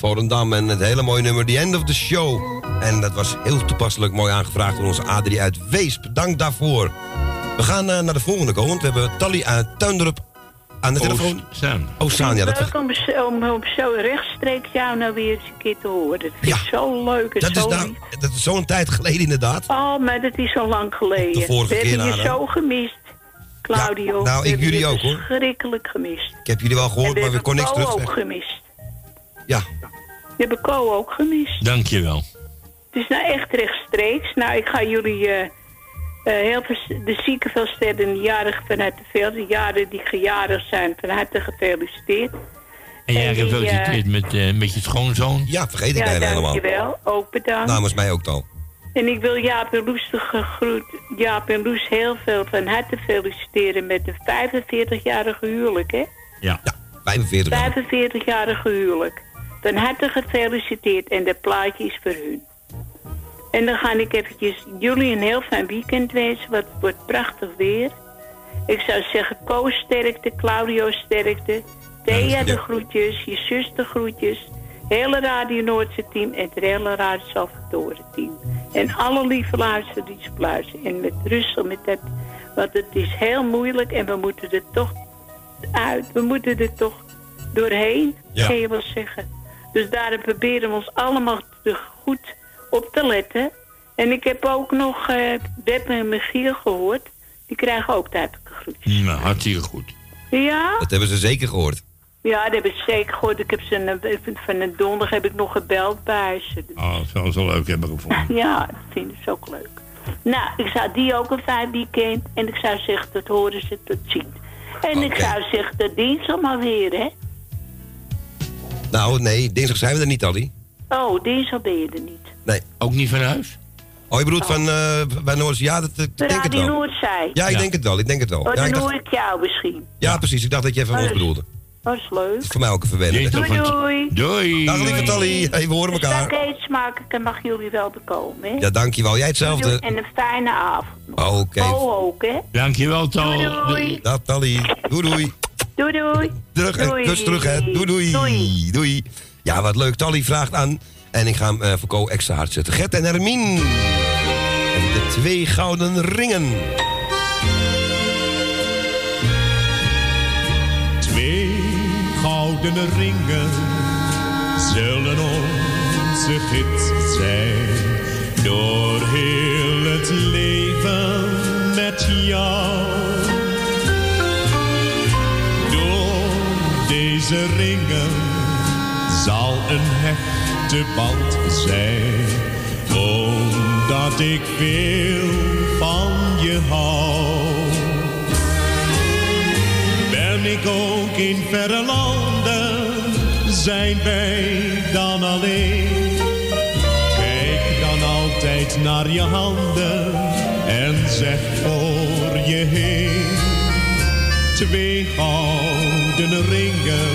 Volendam en het hele mooie nummer The End of the Show. En dat was heel toepasselijk mooi aangevraagd door onze Adrie uit Weesp. Dank daarvoor. We gaan eh, naar de volgende call, want we hebben Tally uit Tuindorp aan de telefoon. Oostzaan. Oostzaan, ja. Dat leuk om, om, om zo rechtstreeks jou nou weer eens een keer te horen. Dat vind ik zo leuk en Dat is, zo nou, lief. dat is zo'n tijd geleden inderdaad. Oh, maar dat is al lang geleden. De vorige We keer hebben je zo gemist, Claudio. Ja, nou, ik jullie ook, hoor. Verschrikkelijk gemist. Ik heb jullie wel gehoord, we maar we hebben kon niks terug ook zeggen. gemist. Ja, We hebben Co ook gemist. Dankjewel. Het is nou echt rechtstreeks. Nou, ik ga jullie eh, eh, heel veel, de zieken veel sterren en de jarigen vanuit de veel, de jaren die gejarig zijn, van harte gefeliciteerd. En jij gefeliciteerd met, eh, met je schoonzoon. Ja, vergeet ja, dankjewel. Ook bedankt. Namens mij ook al. En ik wil Jaap en Loes de gegroet, Jaap en Loes heel veel van harte feliciteren met een 45-jarige huwelijk, hè? Ja. 45 jaar. 45-jarige huwelijk. Van harte gefeliciteerd en dat plaatje is voor hun. En dan ga ik eventjes jullie een heel fijn weekend wensen, het wordt prachtig weer. Ik zou zeggen, Koos sterkte, Claudio sterkte, Thea de groetjes, je zus de groetjes, hele Radio Noordse team en het hele Radio Salvatore team. En alle lieve luisteraars luisteren. En met rust, met dat, want het is heel moeilijk en we moeten er toch uit. We moeten er toch doorheen, Ja. kan je wel zeggen. Dus daarom proberen we ons allemaal te goed op te letten. En ik heb ook nog eh Web en Michiel gehoord. Die krijgen ook duidelijke groetjes. Nou, hartstikke goed. Ja? Dat hebben ze zeker gehoord. Ja, dat heb ik zeker gehoord. Ik heb ze een, van de donderdag heb ik nog gebeld bij ze. Oh, dat zou ze leuk hebben gevonden. *laughs* Ja, dat vinden ze ook leuk. Nou, ik zou die ook een fijn weekend. En ik zou zeggen, dat horen ze tot ziens. En ik zou zeggen, de dinsdag maar weer, hè? Nou, nee, dinsdag zijn we er niet, Allie. Oh, dinsdag ben je er niet. Nee. Ook niet van huis? Oh, je bedoelt van uh, bij Noord? Ja, dat, ik De denk het wel. Noordzij. Ja, ik denk het wel, ik denk het wel. Oh, Ja, dan ik dacht- hoor ik jou misschien. ja, precies. Ik dacht dat je even Oh, ons dus- bedoelde. Dat is leuk. Voor mij ook een. Doei, doei. Doei. Dag lieve Tally. Hey, we horen Dus elkaar. eet smaken, dan mag jullie wel bekomen, hè? Ja, dankjewel. Jij hetzelfde. doei. En een fijne avond. Oké. Oh, ook, hè? Dankjewel, Tal. Doei, doei. Dag Tally. Doei doei. Doei, doei. Terug, Doei. kus terug, hè. Doei, doei. Doei. Ja, wat leuk. Tally vraagt aan. En ik ga hem eh, voor Ko extra hard zetten. Gert en Hermien. En de twee gouden ringen. Twee gouden ringen zullen onze gids zijn. Door heel het leven met jou. Deze zal een hechte band zijn. Omdat ik veel van je hou. Ben Ben ik ook in verre landen, zijn wij dan alleen. Kijk dan altijd naar je handen en zeg voor je heen. Twee gouden ringen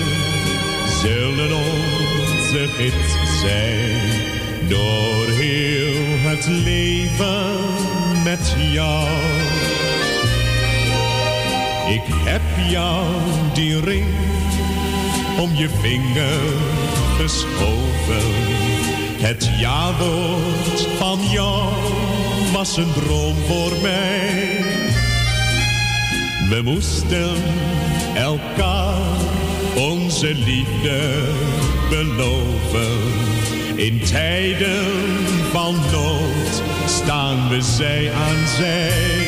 zullen onze gids zijn. Door heel het leven met jou. Ik heb jou die ring om je vinger geschoven. Het ja-woord van jou was een droom voor mij. We moesten elkaar onze liefde beloven. In tijden van nood staan we zij aan zij.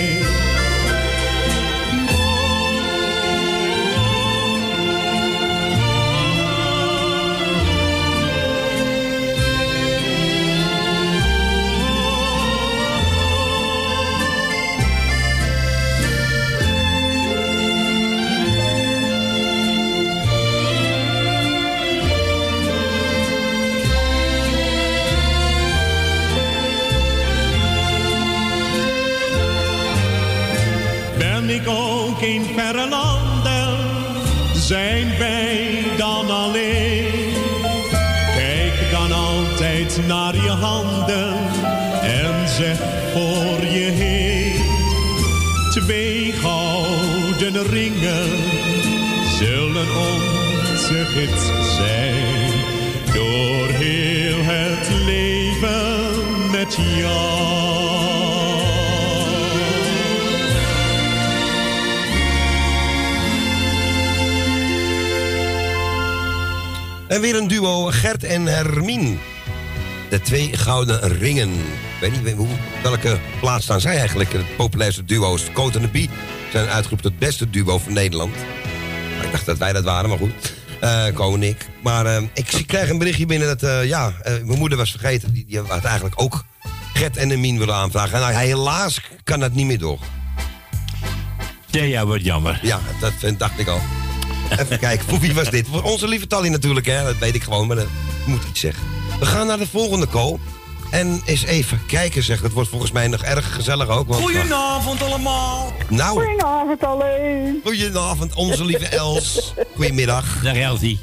Handen en zeg voor je heen. Twee gouden ringen zullen onze gids zijn. Door heel het leven met jou. En weer een duo, Gert en Hermien. De twee gouden ringen. Ik weet niet hoe, welke plaats staan zij eigenlijk. Het populairste duo's. Coat en de Bie zijn uitgeroepen tot het beste duo van Nederland. Maar ik dacht dat wij dat waren, maar goed. En ik. Maar eh, ik krijg een berichtje binnen dat, eh, ja, mijn moeder was vergeten. Die, die had eigenlijk ook Gert en Hermien willen aanvragen. Nou, hij, helaas kan dat niet meer door. Ja, wat jammer. Ja, dat vind- dacht ik al. Even kijken, voor wie was dit? Voor onze lieve Tally natuurlijk, hè. Dat weet ik gewoon, maar dat moet iets zeggen. We gaan naar de volgende call. En eens even kijken, zeg. Dat wordt volgens mij nog erg gezellig ook. Want, Goedenavond allemaal. Nou. Goedenavond alleen. Goedenavond, onze lieve Els. Goedemiddag. Dag Elsie.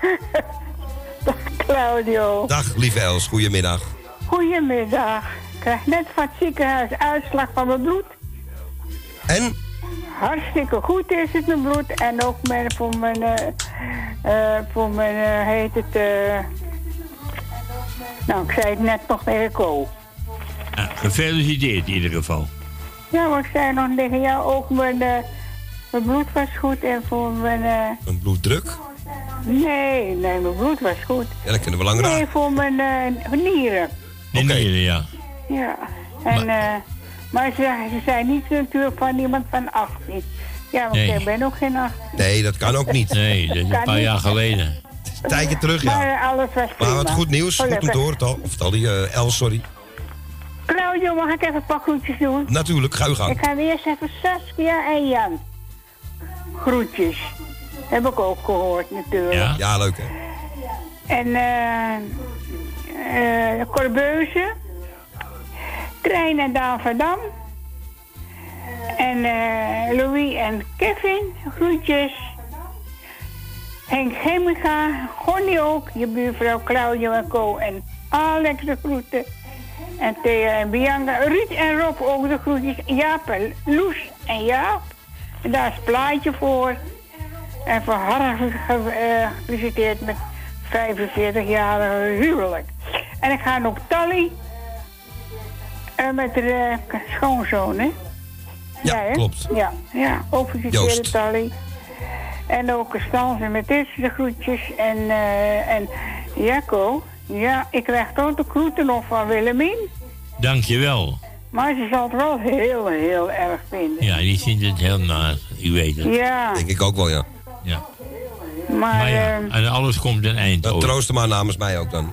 *laughs* Claudio. Dag, lieve Els. Goedemiddag. Goedemiddag. Ik krijg net van het ziekenhuis uitslag van mijn bloed. En? Hartstikke goed is het, mijn bloed. En ook mijn, voor mijn, eh, eh, voor mijn, eh, heet het, eh, nou, ik zei het net nog tegen. Ja, gefeliciteerd in ieder geval. Ja, maar ik zei nog tegen jou ook, mijn, mijn bloed was goed en voor mijn, eh, Een bloeddruk? nee, nee, mijn bloed was goed. Ja, dat kunnen we lang Nee, voor mijn eh, nieren. De nieren, ja. Ja, en, maar, maar ze, ze zijn niet natuurlijk van iemand van 18. Ja, Nee. ik ben ook geen 18. Nee, dat kan ook niet. Nee, dat is een paar niet. jaar geleden. Tijdje terug, ja. Maar alles was prima. Maar wat goed nieuws. Goed om te horen, Tal. Of Tally, eh, Els, sorry. Claudio, mag ik even een paar groetjes doen? Natuurlijk, ga uw gang. Ik ga eerst even Saskia en Jan. Groetjes. Heb ik ook gehoord natuurlijk. Ja, ja leuk hè. En eh eh Corbeuze. Trein en Daan van Dam. En eh, Louis en Kevin, groetjes. Henk Chemica, Gonnie ook, je buurvrouw Claudio en Co. En Alex de groeten. En Thea en Bianca, Ruud en Rob ook de groetjes. Jaap en Loes en Jaap. En daar is plaatje voor. En van harte ge- eh, gefeliciteerd met 45-jarige huwelijk. En ik ga nog Tally. eh, met de eh, schoonzoon, hè? Ja, hè? klopt. Ja, ja ook Joost. Tally. En ook en met dit de groetjes. En, eh en Jacco, ja, ik krijg toch de groeten nog van Willemien. Dankjewel. Maar ze zal het wel heel, heel erg vinden. Ja, die vindt het heel naar. U weet het. Ja. Denk ik ook wel, ja. Ja. Maar, Maar ja, eh, en alles komt een eind Dat over. troost hem maar namens mij ook dan.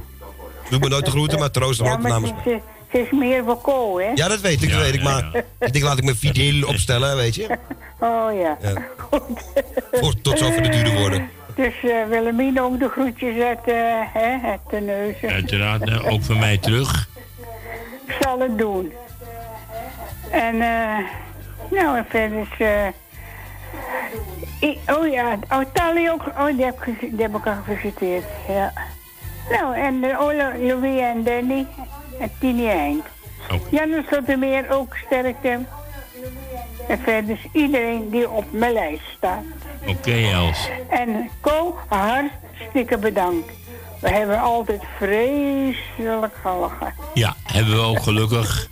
Doe me nooit de groeten, maar troost hem ja, ook namens mij. Ze is meer voor kool, hè? Ja, dat weet ik, dat weet ik. Maar ik denk, laat ik mijn fidel *laughs* opstellen, weet je. Oh ja. Ja. Voor- tot zover de dure woorden. Dus eh Willemien ook de groetjes uit, eh hè, uit de neuzen. Uiteraard, eh, ook van mij terug. Ik zal het doen. En eh nou, en verder is... eh i- oh ja, oh, Tali ook. Oh, die heb, die heb ik al gevisiteerd. Ja. Nou, en uh, Ola, Louis en Danny. En Tini en Henk. Janne Slottermeer ook sterkte. En verder is iedereen die op mijn lijst staat. Oké, Els. En Co, hartstikke bedankt. We hebben altijd vreselijk gelachen. Ja, hebben we ook gelukkig.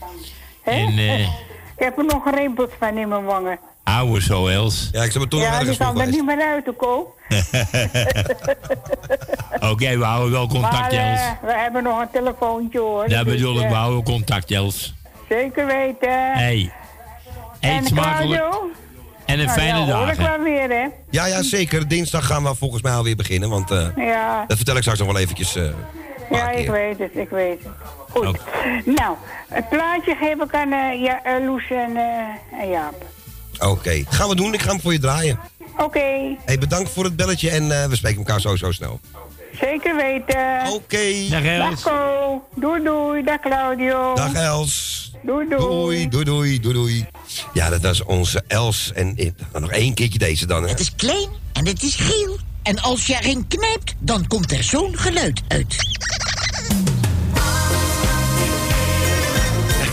En eh Ik heb er nog een rimpels van in mijn wangen. Ouwe zo, Els. Ja, ik zou me toch ja, die kan er niet meer uit, Co. *laughs* Oké, we houden wel contact, maar Els. eh, we hebben nog een telefoontje hoor. Ja, Dus, bedoel ik, eh, we houden contact, Els. Zeker weten. Hey. Eet smakelijk. En een Nou, fijne ja, hoor ik dag. wel weer, hè? Ja, ja, zeker. Dinsdag gaan we volgens mij alweer beginnen. Want eh, Ja, dat vertel ik straks nog wel eventjes. eh, ja ik weet het, ik weet het. Goed. Nou, het plaatje geef ik aan eh, ja, Loes en, eh, en Jaap. Oké, gaan we doen. Ik ga hem voor je draaien. Oké, Hey, bedankt voor het belletje en eh, we spreken elkaar sowieso snel. zeker weten. Oké. Dag Dag Co. Doei doei. Dag Claudio. Dag Els. Doei doei. Doei, doei, doei. Ja, dat was onze Els. En eh, nog één keertje deze dan. Hè. Het is klein en het is geel. En als je erin knijpt, dan komt er zo'n geluid uit.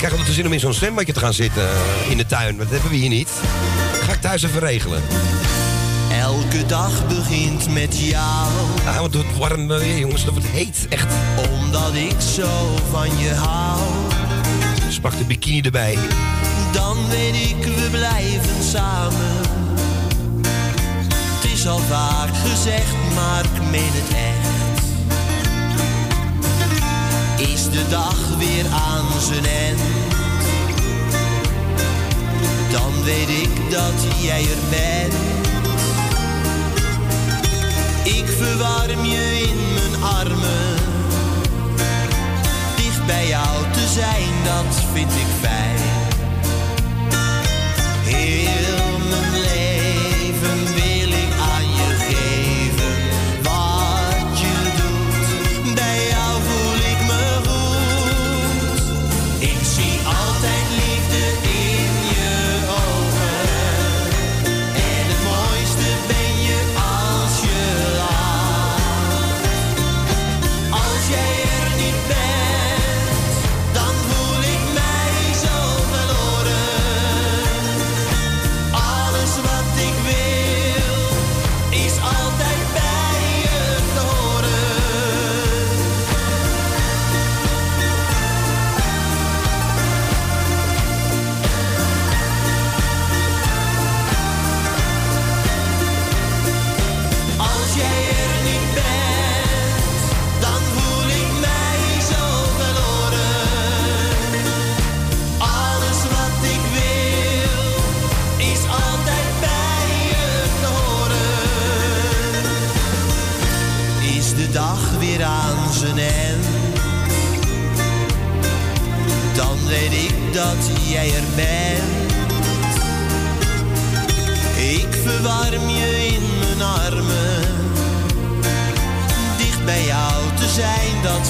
Krijg altijd de zin om in zo'n zwembadje te gaan zitten eh, in de tuin. Dat hebben we hier niet. Ga ik thuis even regelen. Elke dag begint met jou. Want het wordt warm eh, weer, jongens. Het wordt heet, echt. Omdat ik zo van je hou. Dus pak de bikini erbij. Dan weet ik, we blijven samen. Het is al vaak gezegd, maar ik meen het echt. Is de dag weer aan zijn end. Dan weet ik dat jij er bent. Ik verwarm je in mijn armen. Dicht bij jou te zijn, dat vind ik fijn. Heel dat jij er bent. Ik verwarm je in mijn armen. Dicht bij jou te zijn, dat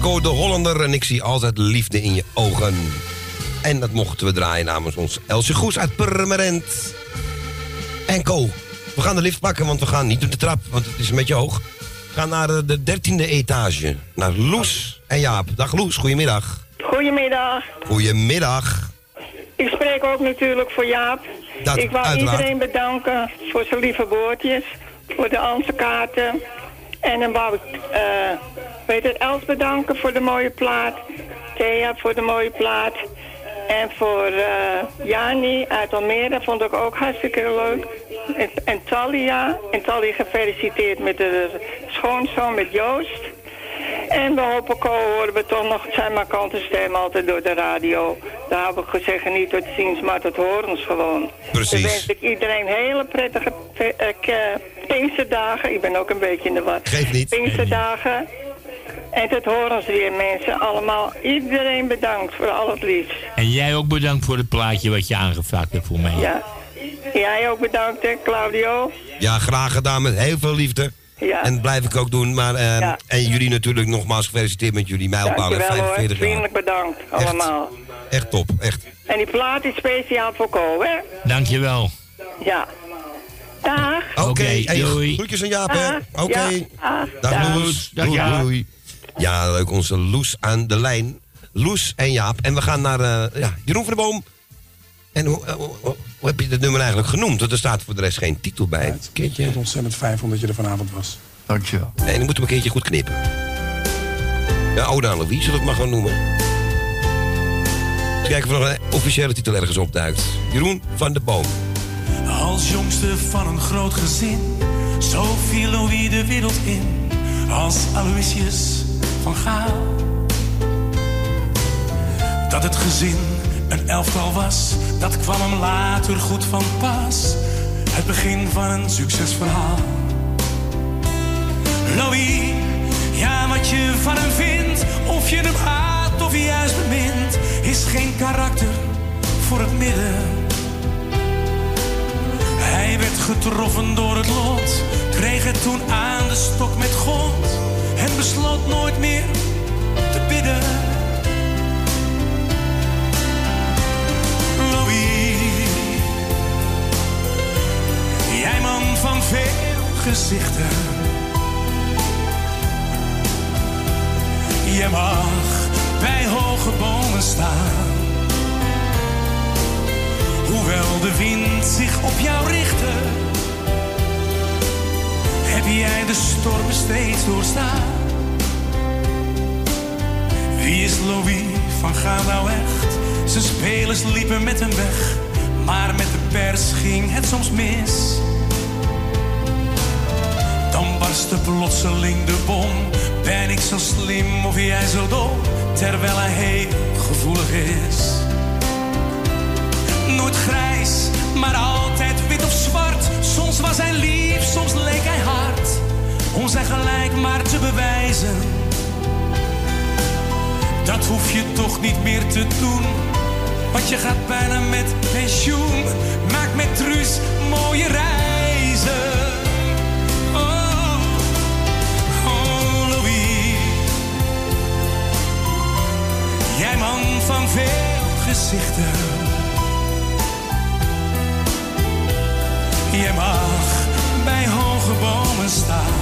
Marco de Hollander en ik zie altijd liefde in je ogen. En dat mochten we draaien namens ons Elsje Goes uit Purmerend. En Co, we gaan de lift pakken, want we gaan niet op de trap, want het is een beetje hoog. We gaan naar eh, de dertiende etage, naar Loes en Jaap. Dag Loes, goedemiddag. Goedemiddag. Goedemiddag. Ik spreek ook natuurlijk voor Jaap. Dat, ik wou uiteraard. iedereen bedanken voor zijn lieve woordjes, voor de Anse-kaarten. En dan wou ik, eh weet het, Els bedanken voor de mooie plaat. Thea voor de mooie plaat. En voor eh Jani uit Almere vond ik ook hartstikke leuk. En, en Talia. En Talia gefeliciteerd met de schoonzoon, met Joost. En we hopen ko horen we toch nog zijn markante stem altijd door de radio. Daar heb ik gezegd niet tot ziens, maar tot horens gewoon. Precies. Dan wens ik iedereen hele prettige eh, Pinksterdagen. Ik ben ook een beetje in de war. Geeft niet. Pinksterdagen. En tot horens weer mensen. Allemaal iedereen bedankt voor al het liefst. En jij ook bedankt voor het plaatje wat je aangevraagd hebt voor mij. Ja. Jij ook bedankt hè Claudio. Ja, graag gedaan met heel veel liefde. Ja. En dat blijf ik ook doen. Maar, eh, Ja. En jullie natuurlijk nogmaals gefeliciteerd met jullie mijlpaal. hoor. 45 jaar. Vriendelijk bedankt allemaal. Echt top, echt. En die plaat is speciaal voor Ko hè. Dankjewel. Ja. Dag. Oké, doei. groetjes aan Jaap, hè? Dag. Oké. Ja, dag. Dag Dag. Loes. Dag. Ja, leuk. Onze Loes aan de lijn. Loes en Jaap. En we gaan naar eh, ja, Jeroen van der Boom. En hoe, eh, hoe, hoe- hoe heb je dit nummer eigenlijk genoemd? Want er staat voor de rest geen titel bij. Het Ik vind het ontzettend fijn omdat je er vanavond was. Dankjewel. Nee, dan moeten we een keertje goed knippen. Ja, Ode aan Louis, zullen we het maar gewoon noemen. Eens kijken of er nog een officiële titel ergens opduikt. Jeroen van der Boom. Als jongste van een groot gezin, zo viel Louis de wereld in. Als Aloysius van Gaal. Dat het gezin een elftal was, dat kwam hem later goed van pas. Het begin van een succesverhaal. Louis, ja wat je van hem vindt, of je hem haat of juist bemint, is geen karakter voor het midden. Hij werd getroffen door het lot, kreeg het toen aan de stok met God en besloot nooit meer te bidden. Louis, jij man van veel gezichten. Je mag bij hoge bomen staan. Hoewel de wind zich op jou richtte, heb jij de stormen steeds doorstaan. Wie is Louis van Gaal nou echt? Zijn spelers liepen met hem weg, maar met de pers ging het soms mis. Dan barstte plotseling de bom. Ben ik zo slim of jij zo dom? Terwijl hij heel gevoelig is. Nooit grijs, maar altijd wit of zwart. Soms was hij lief, soms leek hij hard. Om zijn gelijk maar te bewijzen. Dat hoef je toch niet meer te doen. Want je gaat bijna met pensioen. Maak met Truus mooie reizen. Oh, oh Louis. Jij man van veel gezichten. Je mag bij hoge bomen staan.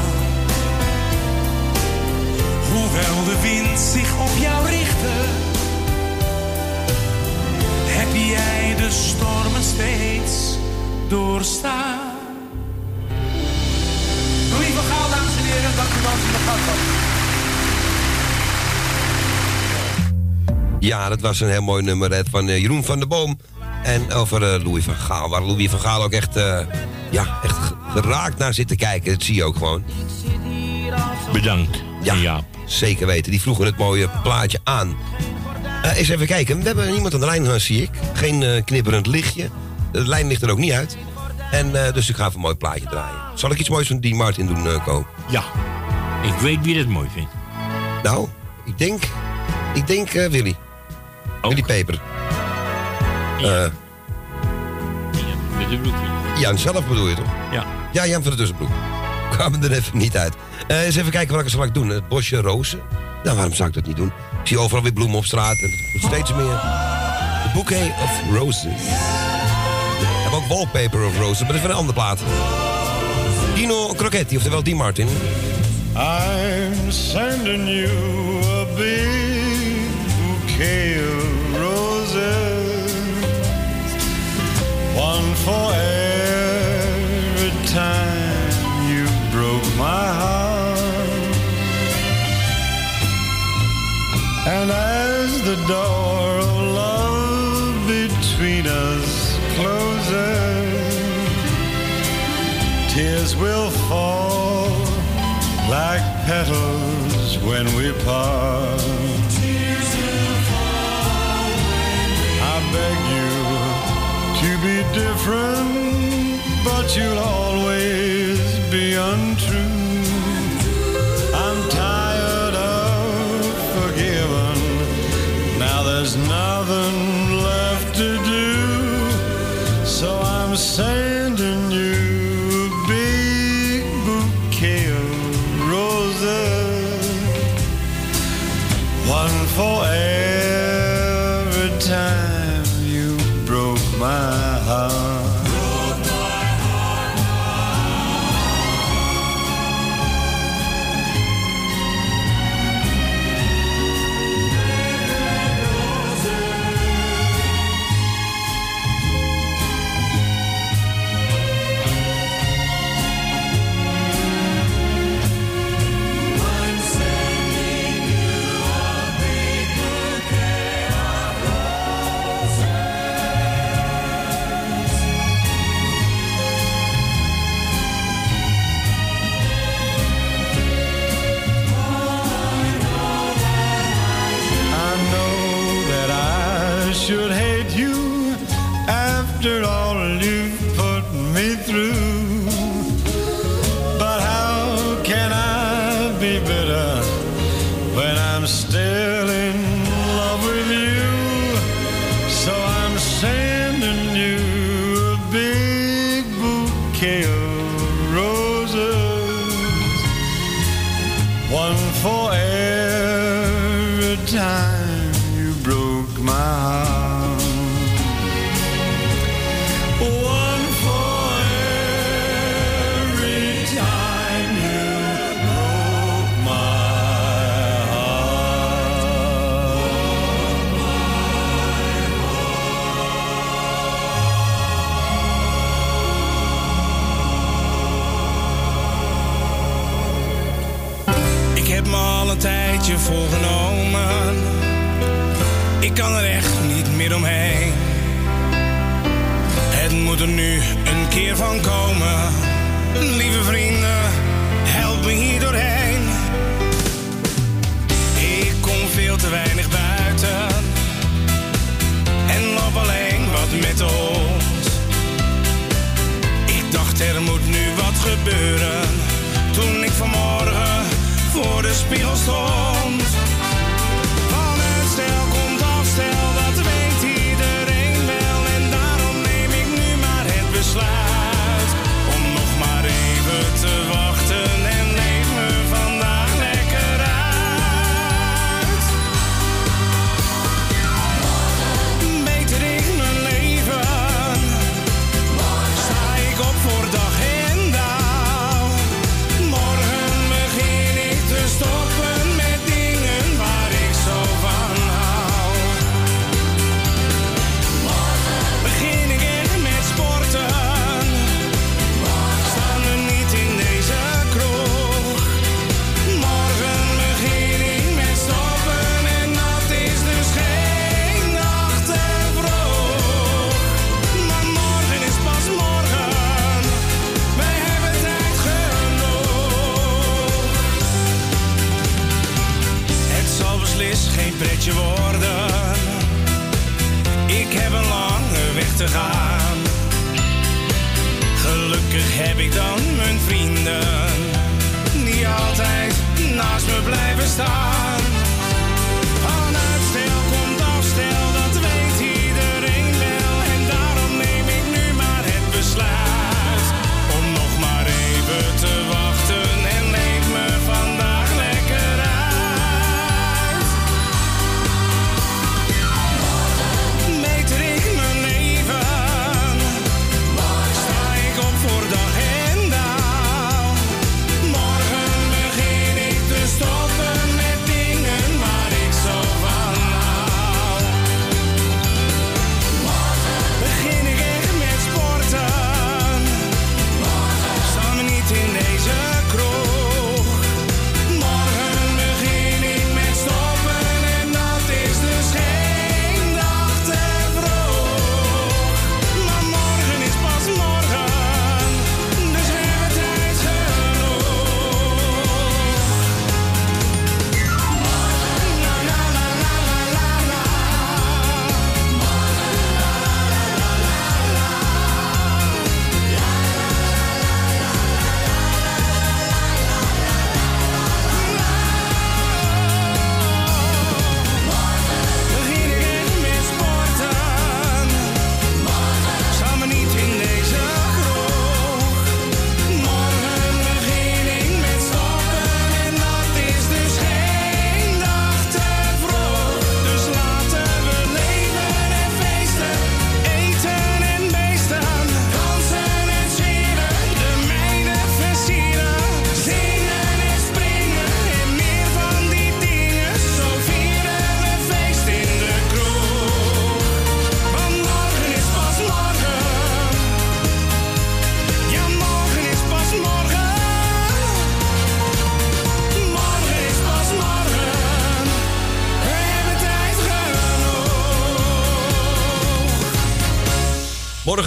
Hoewel de wind zich op jou richtte, heb jij de stormen steeds doorstaan. Louis van dames en heren, dank u wel voor de. Ja, dat was een heel mooi nummer het van eh, Jeroen van der Boom. En over eh, Louis van Gaal, waar Louis van Gaal ook echt, eh, ja, echt ge- geraakt naar zit te kijken. Dat zie je ook gewoon. Bedankt. Ja, zeker weten. Die vroegen het mooie plaatje aan. Eh, eens even kijken. We hebben iemand aan de lijn, zie ik. Geen knipperend lichtje. De lijn ligt er ook niet uit. En dus ik ga even een mooi plaatje draaien. Zal ik iets moois van Dean Martin doen, Ko? Ja. Ik weet wie dat mooi vindt. Nou, ik denk... Ik denk Willy. Willy Peper. Eh, broekje. Jan zelf bedoel je toch? Ja. Ja, Jan van de Tussenbroek. *laughs* Kwamen er even niet uit. Eh eens even kijken wat ik er zal doen. Het bosje rozen. Nou, waarom zou ik dat niet doen? Ik zie overal weer bloemen op straat en het wordt steeds meer. The Bouquet of Roses. We hebben ook Wallpaper of Roses, maar dat is van een andere plaat. Dino Crocetti, oftewel Dean Martin. I'm sending you a big bouquet for every time you broke my heart. And as the door of love between us closes, tears will fall like petals when we part. Tears will fall. I beg you be different, but you'll always be untrue. I'm tired of forgiving. Now there's nothing left to do, so I'm sending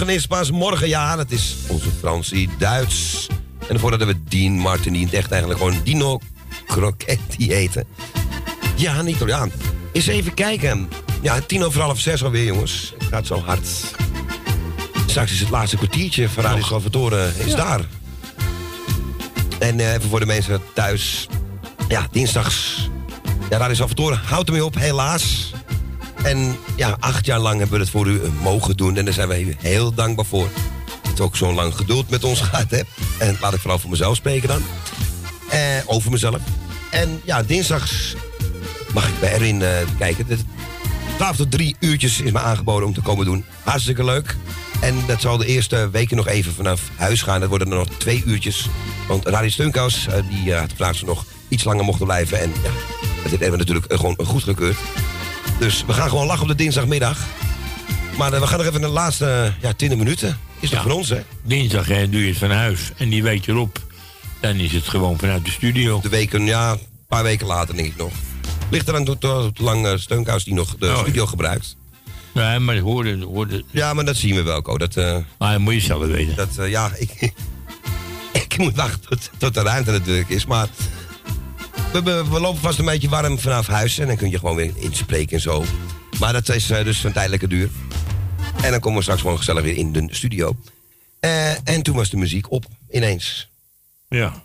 Morgen is pas morgen, ja, dat is onze Fransie Duits. En hadden we Dean Martin, die het echt eigenlijk gewoon Dino Crocetti eten. Ja, een Italiaan. Eens even kijken. Ja, tien over half zes alweer, jongens. Het gaat zo hard. Straks is het laatste kwartiertje van Radio Salvatore is Ja. daar. En eh, even voor de mensen thuis. Ja, dinsdags. Ja, Radio Salvatore houdt ermee op, helaas. En ja, acht jaar lang hebben we het voor u eh, mogen doen. En daar zijn we heel dankbaar voor. Dat u ook zo'n lang geduld met ons gehad hebt. En laat ik vooral voor mezelf spreken dan. Eh, over mezelf. En ja, dinsdags mag ik bij Erin eh, kijken. De 12 tot 3 uurtjes is me aangeboden om te komen doen. Hartstikke leuk. En dat zal de eerste weken nog even vanaf huis gaan. Dat worden er nog twee uurtjes. Want Radio Steunkous, eh, die eh, had ze nog iets langer mochten blijven. En ja, dat heeft Erwin natuurlijk gewoon goed gekeurd. Dus we gaan gewoon lachen op de dinsdagmiddag. Maar eh, we gaan nog even de laatste eh, ja, 20 minuten. Is toch Ja. voor ons, hè? Dinsdag hè, doe je het van huis. En die week erop, dan is het gewoon vanuit de studio. De weken, ja, een paar weken later denk ik nog. Ligt eraan hoe hoe lang Steunkous die nog de Oh, ja. studio gebruikt. Nee, maar hoorde, hoorde... Ja, maar dat zien we wel, Ko. Dat, eh, Maar dat moet je zelf weten. dat, ja, *laughs* ik, ik moet wachten tot, tot de ruimte natuurlijk is. Maar we, we, we lopen vast een beetje warm vanaf huis. En dan kun je gewoon weer inspreken en zo. Maar dat is eh, dus van tijdelijke duur. En dan komen we straks gewoon gezellig weer in de studio. Eh, en toen was de muziek op, ineens. Ja.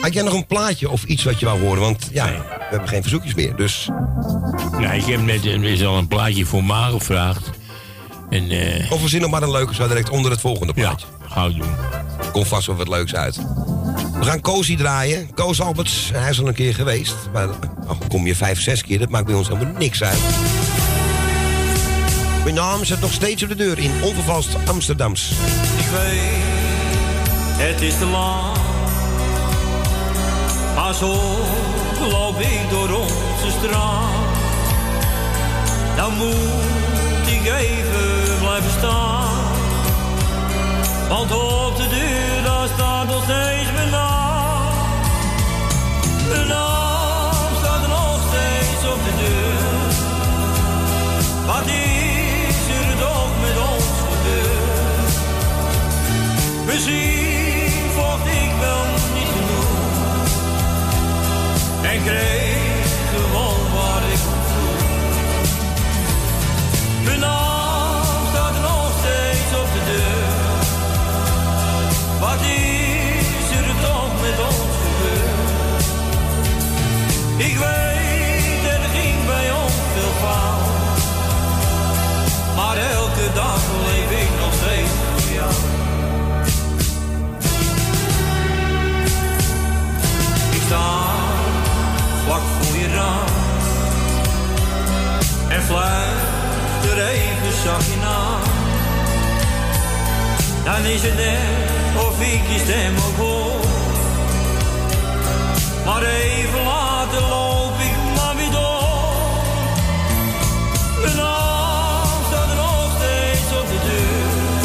Had jij nog een plaatje of iets wat je wou horen? Want ja, we hebben geen verzoekjes meer. Dus Ja, ik heb net is al een plaatje voor Ma gevraagd. En, eh of we zien nog maar een leuke zo direct onder het volgende plaatje. ga ik doen. Komt vast wel wat leuks uit. We gaan Cozy draaien. Koos Alberts, hij is al een keer geweest. Maar oh, kom je vijf, zes keer, dat maakt bij ons helemaal niks uit. Mijn naam zit nog steeds op de deur in onvervalst Amsterdams. Ik weet, het is te lang. Maar zo loop ik door onze straat. Dan moet ik even blijven staan. Want op En Is het net of stem ook hoor. Maar even later loop ik maar weer door. Mijn naam staat er nog steeds op de deur.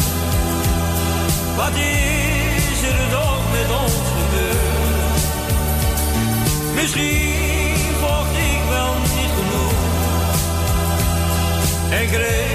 Wat is er toch met ons gebeurd? Misschien vocht ik wel niet genoeg En kreeg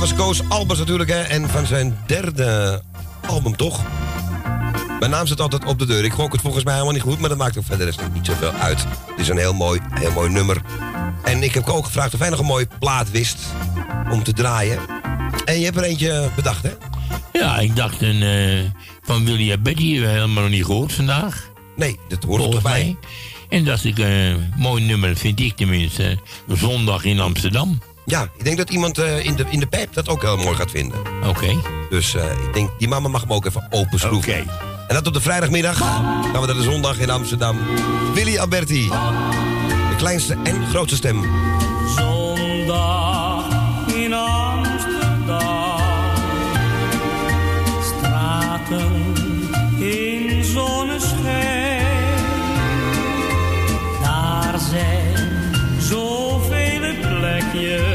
dat was Koos Alberts natuurlijk, hè. En van zijn derde album, toch? Mijn naam zit altijd op de deur. Ik gok het volgens mij helemaal niet goed, maar dat maakt ook verder niet zoveel uit. Het is een heel mooi, heel mooi nummer. En ik heb ook gevraagd of hij nog een mooie plaat wist om te draaien. En je hebt er eentje bedacht, hè? Ja, ik dacht een, eh, van William Betty hebben we helemaal nog niet gehoord vandaag. Nee, dat hoort er Volgens toch bij. mij. En dacht ik, eh mooi nummer vind ik tenminste. Zondag in Amsterdam. Ja, ik denk dat iemand eh, in, de, in de pijp dat ook heel mooi gaat vinden. Oké. Dus eh, ik denk, die mama mag hem ook even open schroeven. En dat op de vrijdagmiddag. Gaan we naar de zondag in Amsterdam. Willy Alberti. Ik kleinste en grootste stem. Zondag in Amsterdam. Straten in zonneschijn. Daar zijn zoveel plekjes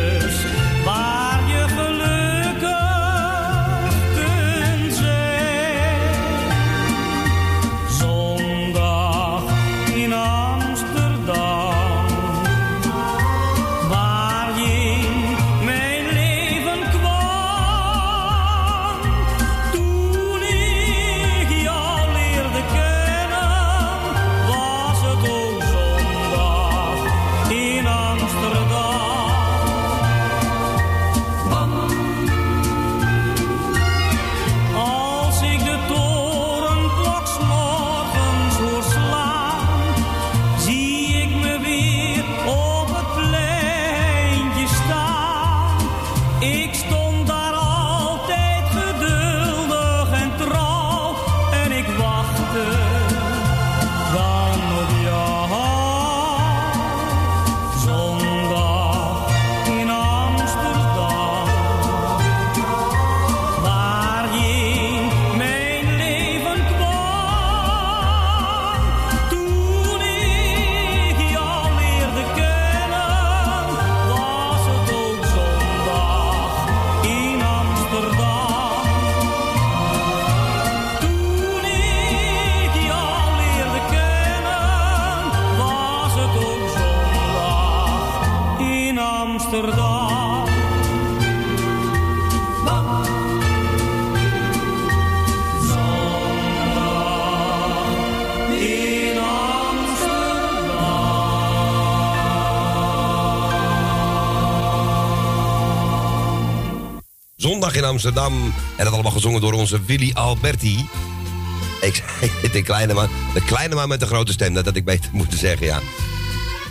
Amsterdam. En dat allemaal gezongen door onze Willy Alberti. Ik *laughs* zei de kleine man. De kleine man met de grote stem. Dat had ik beter *laughs* moeten zeggen, ja.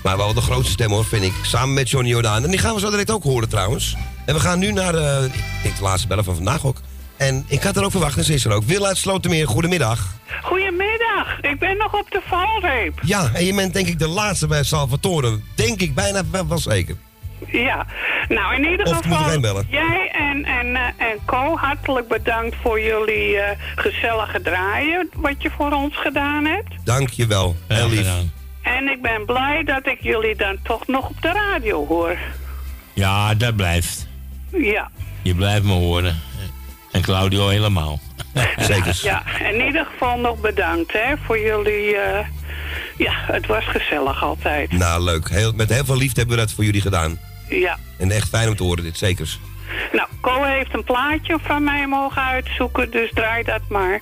Maar wel de grootste stem hoor, vind ik. Samen met Johnny Jordaan. En die gaan we zo direct ook horen trouwens. En we gaan nu naar de, ik denk de laatste bellen van vandaag ook. En ik had er ook verwacht en ze is er ook. Wil uit Slotermeer, goedemiddag. Goedemiddag, ik ben nog op de valreep. Ja, en je bent denk ik de laatste bij Salvatore. Denk ik bijna wel zeker. Ja, nou in ieder Of geval, jij en, en, eh, en Co, hartelijk bedankt voor jullie eh, gezellige draaien, wat je voor ons gedaan hebt. Dank je wel. Heel lief. En ik ben blij dat ik jullie dan toch nog op de radio hoor. Ja, dat blijft. Ja, Je blijft me horen. En Claudio helemaal. *laughs* Zeker. ja, in ieder geval nog bedankt hè, voor jullie... eh, ja, het was gezellig altijd. Nou, leuk. Heel, met heel veel liefde hebben we dat voor jullie gedaan. Ja. En echt fijn om te horen, dit zekers. Nou, Co heeft een plaatje van mij mogen uitzoeken, dus draai dat maar.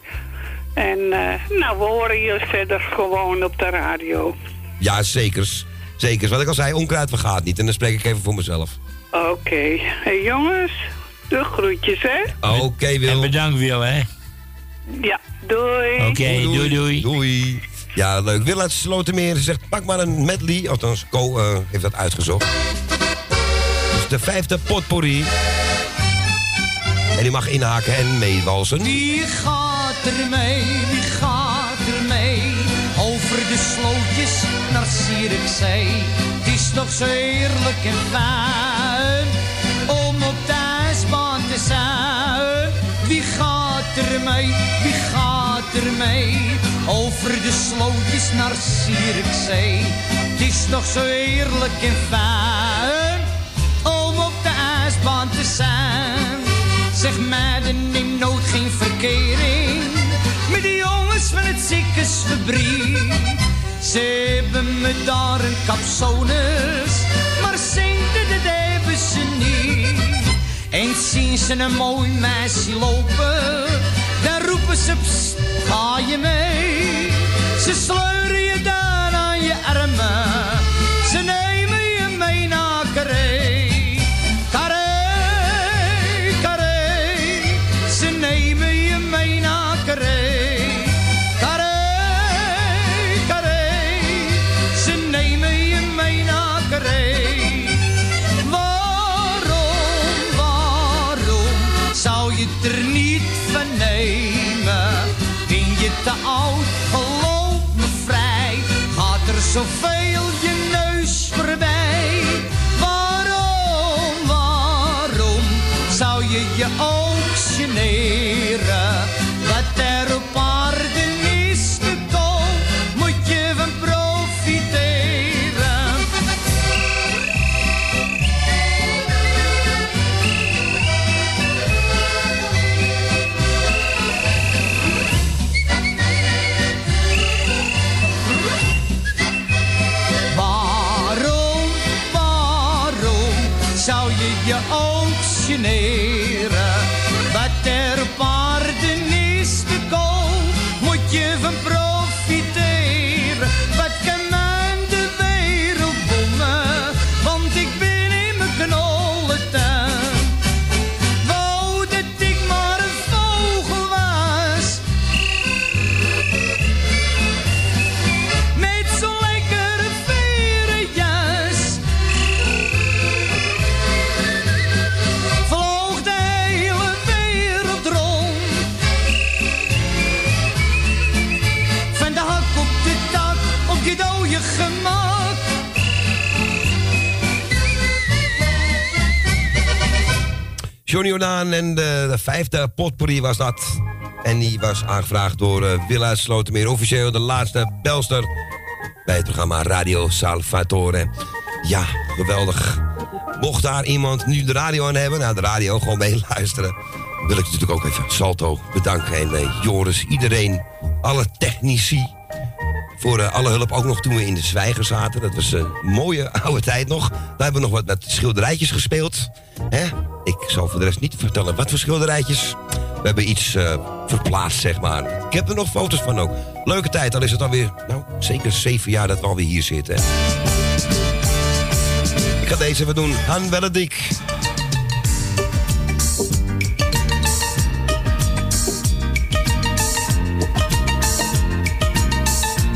En eh, nou, we horen je verder gewoon op de radio. Ja, zekers. Zekers. Wat ik al zei, onkruid vergaat niet. En dan spreek ik even voor mezelf. Oké. Hey, jongens, de groetjes, hè? Oké, Wil. En bedankt, Wil, hè. Ja, doei. Oké, doei, doei. Doei. Ja, leuk. Wil uit Slotermeer zegt, pak maar een medley. Althans, Co eh, heeft dat uitgezocht. De vijfde potpourri. En die mag inhaken en meewalsen. Wie gaat er mee, wie gaat er mee? Over de slootjes naar Zierikzee. Het is toch zo heerlijk en fijn om op de te zijn. Wie gaat er mee, wie gaat er mee? Over de slootjes naar Zierikzee. Het is toch zo heerlijk en fijn ijsbaan te zijn. Zeg meiden, neem nooit geen verkering met die jongens van het ziekersfabriek. Ze hebben me daar een capsones, maar centen dat hebben ze niet. En zien ze een mooi meisje lopen, dan roepen ze, "Psst, ga je mee? Ze sleuren je dan vijfde potpourri was dat. En die was aangevraagd door eh, Willa Slotermeer. Officieel de laatste belster bij het programma Radio Salvatore. Ja, geweldig. Mocht daar iemand nu de radio aan hebben, nou de radio gewoon meeluisteren. Wil ik natuurlijk ook even Salto bedanken. En eh, Joris, iedereen, alle technici. Voor eh, alle hulp, ook nog toen we in de zwijger zaten. Dat was een mooie oude tijd nog. Daar hebben we nog wat met schilderijtjes gespeeld. Hè? Ik zal voor de rest niet vertellen wat voor schilderijtjes. We hebben iets eh, verplaatst, zeg maar. Ik heb er nog foto's van ook. Leuke tijd, al is het alweer, nou, zeker zeven jaar dat we alweer hier zitten. Ik ga deze even doen. Han Welledik.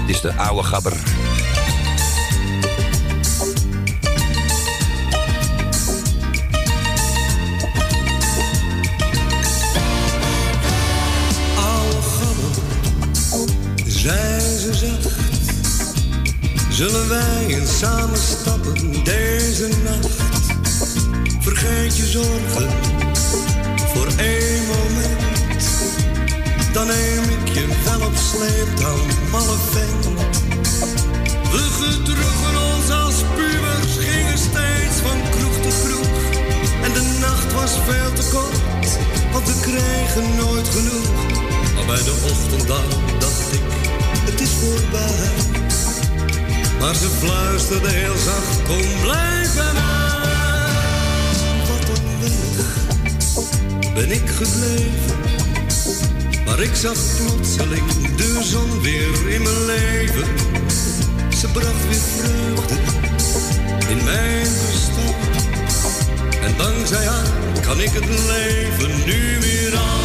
Dit is de oude gabber. Zullen wij eens samen stappen deze nacht? Vergeet je zorgen voor één moment. Dan neem ik je wel op sleeptouw, malle vent. We gedroegen ons als pubers, gingen steeds van kroeg tot kroeg. En de nacht was veel te kort, want we kregen nooit genoeg. Maar bij de ochtend dacht ik, het is voorbij. Maar ze fluisterde heel zacht, kom blijf bij. Wat onwillig ben ik gebleven. Maar ik zag plotseling de zon weer in mijn leven. Ze bracht weer vreugde in mijn bestaan. En dankzij haar kan ik het leven nu weer aan.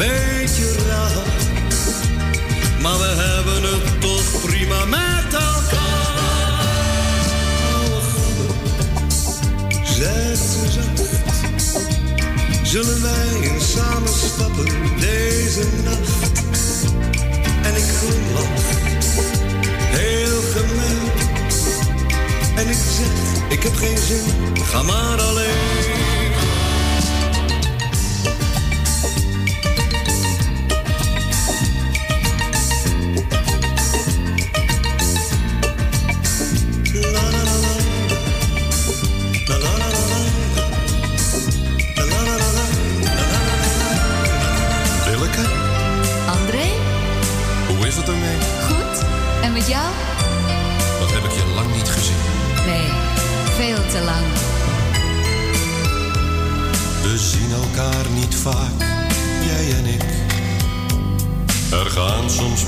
Beetje raar. Maar we hebben het toch prima met elkaar. Zegt ze zacht. Zullen wij eens samen stappen deze nacht? En ik glimlach, heel gemeen. En ik zeg, ik heb geen zin, ga maar alleen.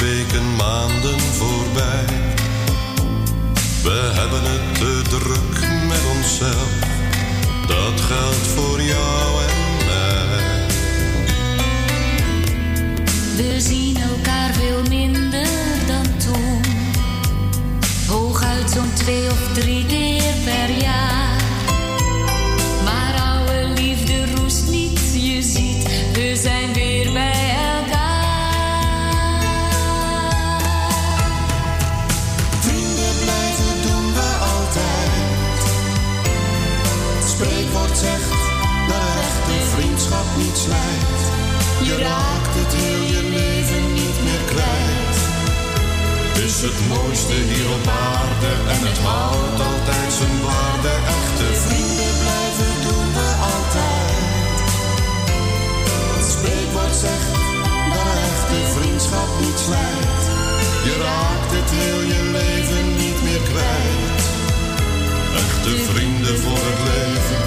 Weken, maanden voorbij. We hebben het te druk met onszelf. Dat geldt voor jou en mij. We zien elkaar veel minder dan toen. Hooguit zo'n twee of drie keer per jaar. Het mooiste hier op aarde en het houdt altijd zijn waarde. Echte vrienden blijven doen we altijd. Het spreekwoord zegt dat een echte vriendschap niet slijt. Je raakt het heel je leven niet meer kwijt. Echte vrienden voor het leven,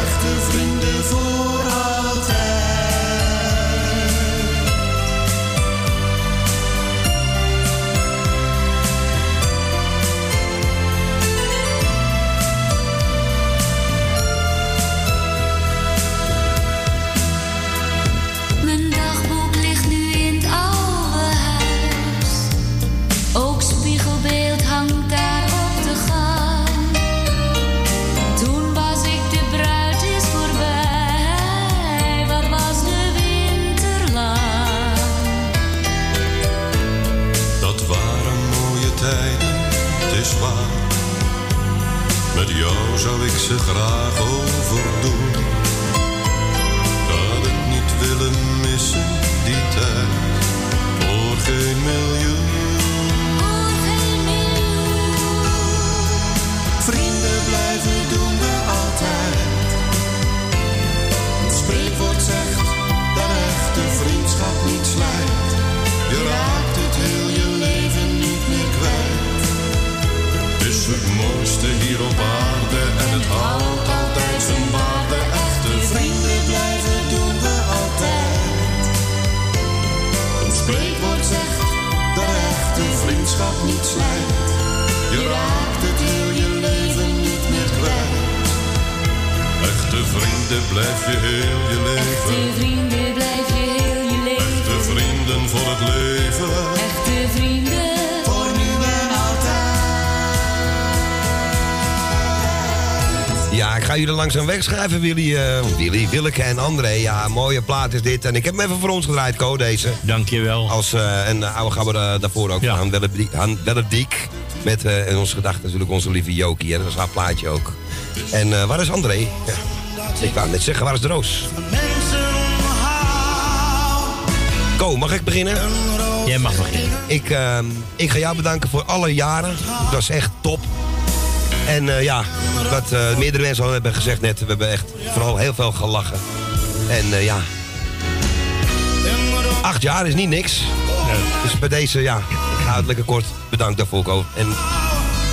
echte vrienden voor vrienden blijf je heel je leven. Echte vrienden blijf je heel je leven. Echte vrienden voor het leven. Echte vrienden voor nu en Ja, ik ga jullie langzaam wegschrijven, Willy, eh, Willy, Willeke en André. Ja, mooie plaat is dit. En ik heb hem even voor ons gedraaid, Co, deze. Dankjewel. Als eh, een oude gabber eh, daarvoor ook, Wellebiek- Han Wellebiek. Met eh, in onze gedachten natuurlijk onze lieve Jokie. Hè? Dat was haar plaatje ook. En eh, waar is André? Ja. Ik wou net zeggen, waar is de Roos? Ko, mag ik beginnen? Jij mag beginnen. Ik, ehm, ik ga jou bedanken voor alle jaren. Dat was echt top. En eh, ja, wat eh, meerdere mensen al hebben gezegd net, we hebben echt vooral heel veel gelachen. En eh, ja, acht jaar is niet niks. Dus bij deze, ja, ik ga het lekker kort. Bedankt daarvoor, Ko. En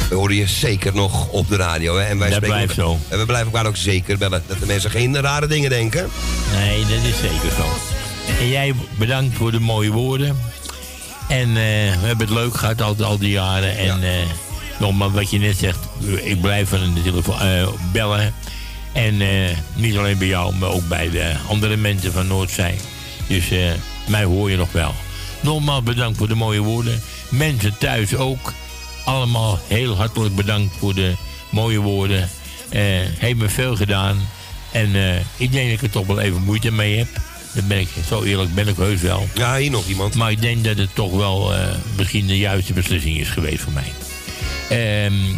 we horen je zeker nog op de radio. Hè? En wij Dat spreken blijft zo. En we blijven elkaar ook zeker bellen. Dat de mensen geen rare dingen denken. Nee, dat is zeker zo. En jij bedankt voor de mooie woorden. En eh, we hebben het leuk gehad al, al die jaren. En eh, nogmaals, wat je net zegt, ik blijf van de telefoon eh, bellen. En niet alleen bij jou, maar ook bij de andere mensen van Noordzij. Dus mij hoor je nog wel. Nogmaals bedankt voor de mooie woorden. Mensen thuis ook. Allemaal heel hartelijk bedankt voor de mooie woorden. Eh heeft me veel gedaan. En eh, ik denk dat ik er toch wel even moeite mee heb. Dat ben ik, zo eerlijk ben ik heus wel. Ja, hier nog iemand. Maar ik denk dat het toch wel eh, misschien de juiste beslissing is geweest voor mij. Ehm,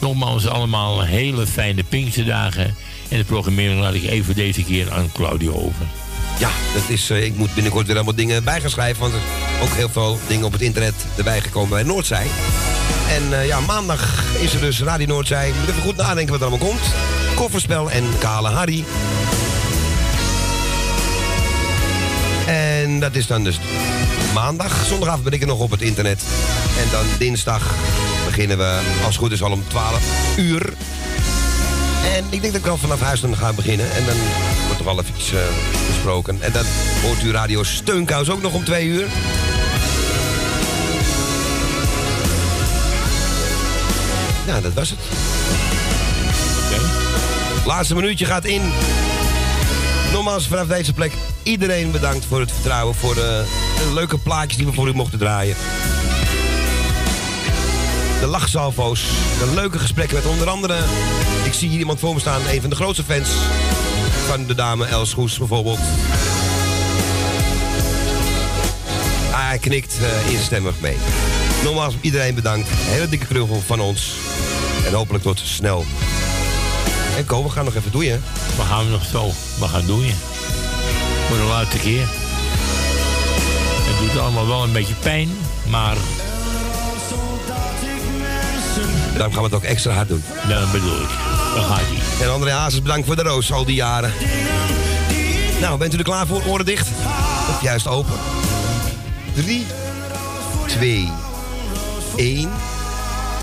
nogmaals, allemaal hele fijne Pinksterdagen. En de programmering laat ik even deze keer aan Claudio over. Ja, dat is, ik moet binnenkort weer allemaal dingen bij gaan schrijven. Want er zijn ook heel veel dingen op het internet erbij gekomen bij Noordzij. En eh, ja, maandag is er dus Radio Noordzij. Moet even goed nadenken wat er allemaal komt. Kofferspel en Kale Harry. En dat is dan dus maandag. Zondagavond ben ik er nog op het internet. En dan dinsdag beginnen we, als het goed is, al om 12 uur. En ik denk dat ik al vanaf huis dan ga beginnen. En dan wordt er al eventjes eh, besproken. En dan hoort u Radio Steunkous ook nog om twee uur. Ja, dat was het. Laatste minuutje gaat in. Nogmaals vanaf deze plek iedereen bedankt voor het vertrouwen. Voor de, de leuke plaatjes die we voor u mochten draaien. De lachsalvo's. De leuke gesprekken met onder andere... Ik zie hier iemand voor me staan. Een van de grootste fans van de dame Els Goes bijvoorbeeld. Ah, hij knikt uh, instemmig mee. Nogmaals iedereen bedankt. Een hele dikke knuffel van ons. En hopelijk tot snel. En Ko, we gaan nog even doen, hè? We gaan nog zo. We gaan doen je. Voor de laatste keer. Het doet allemaal wel een beetje pijn, maar Daarom gaan we het ook extra hard doen. Ja, dat bedoel ik. Dan gaat hij. En André Hazes, bedankt voor de roos al die jaren. Nou, bent u er klaar voor? Oren dicht? Of juist open? 3, 2, 1.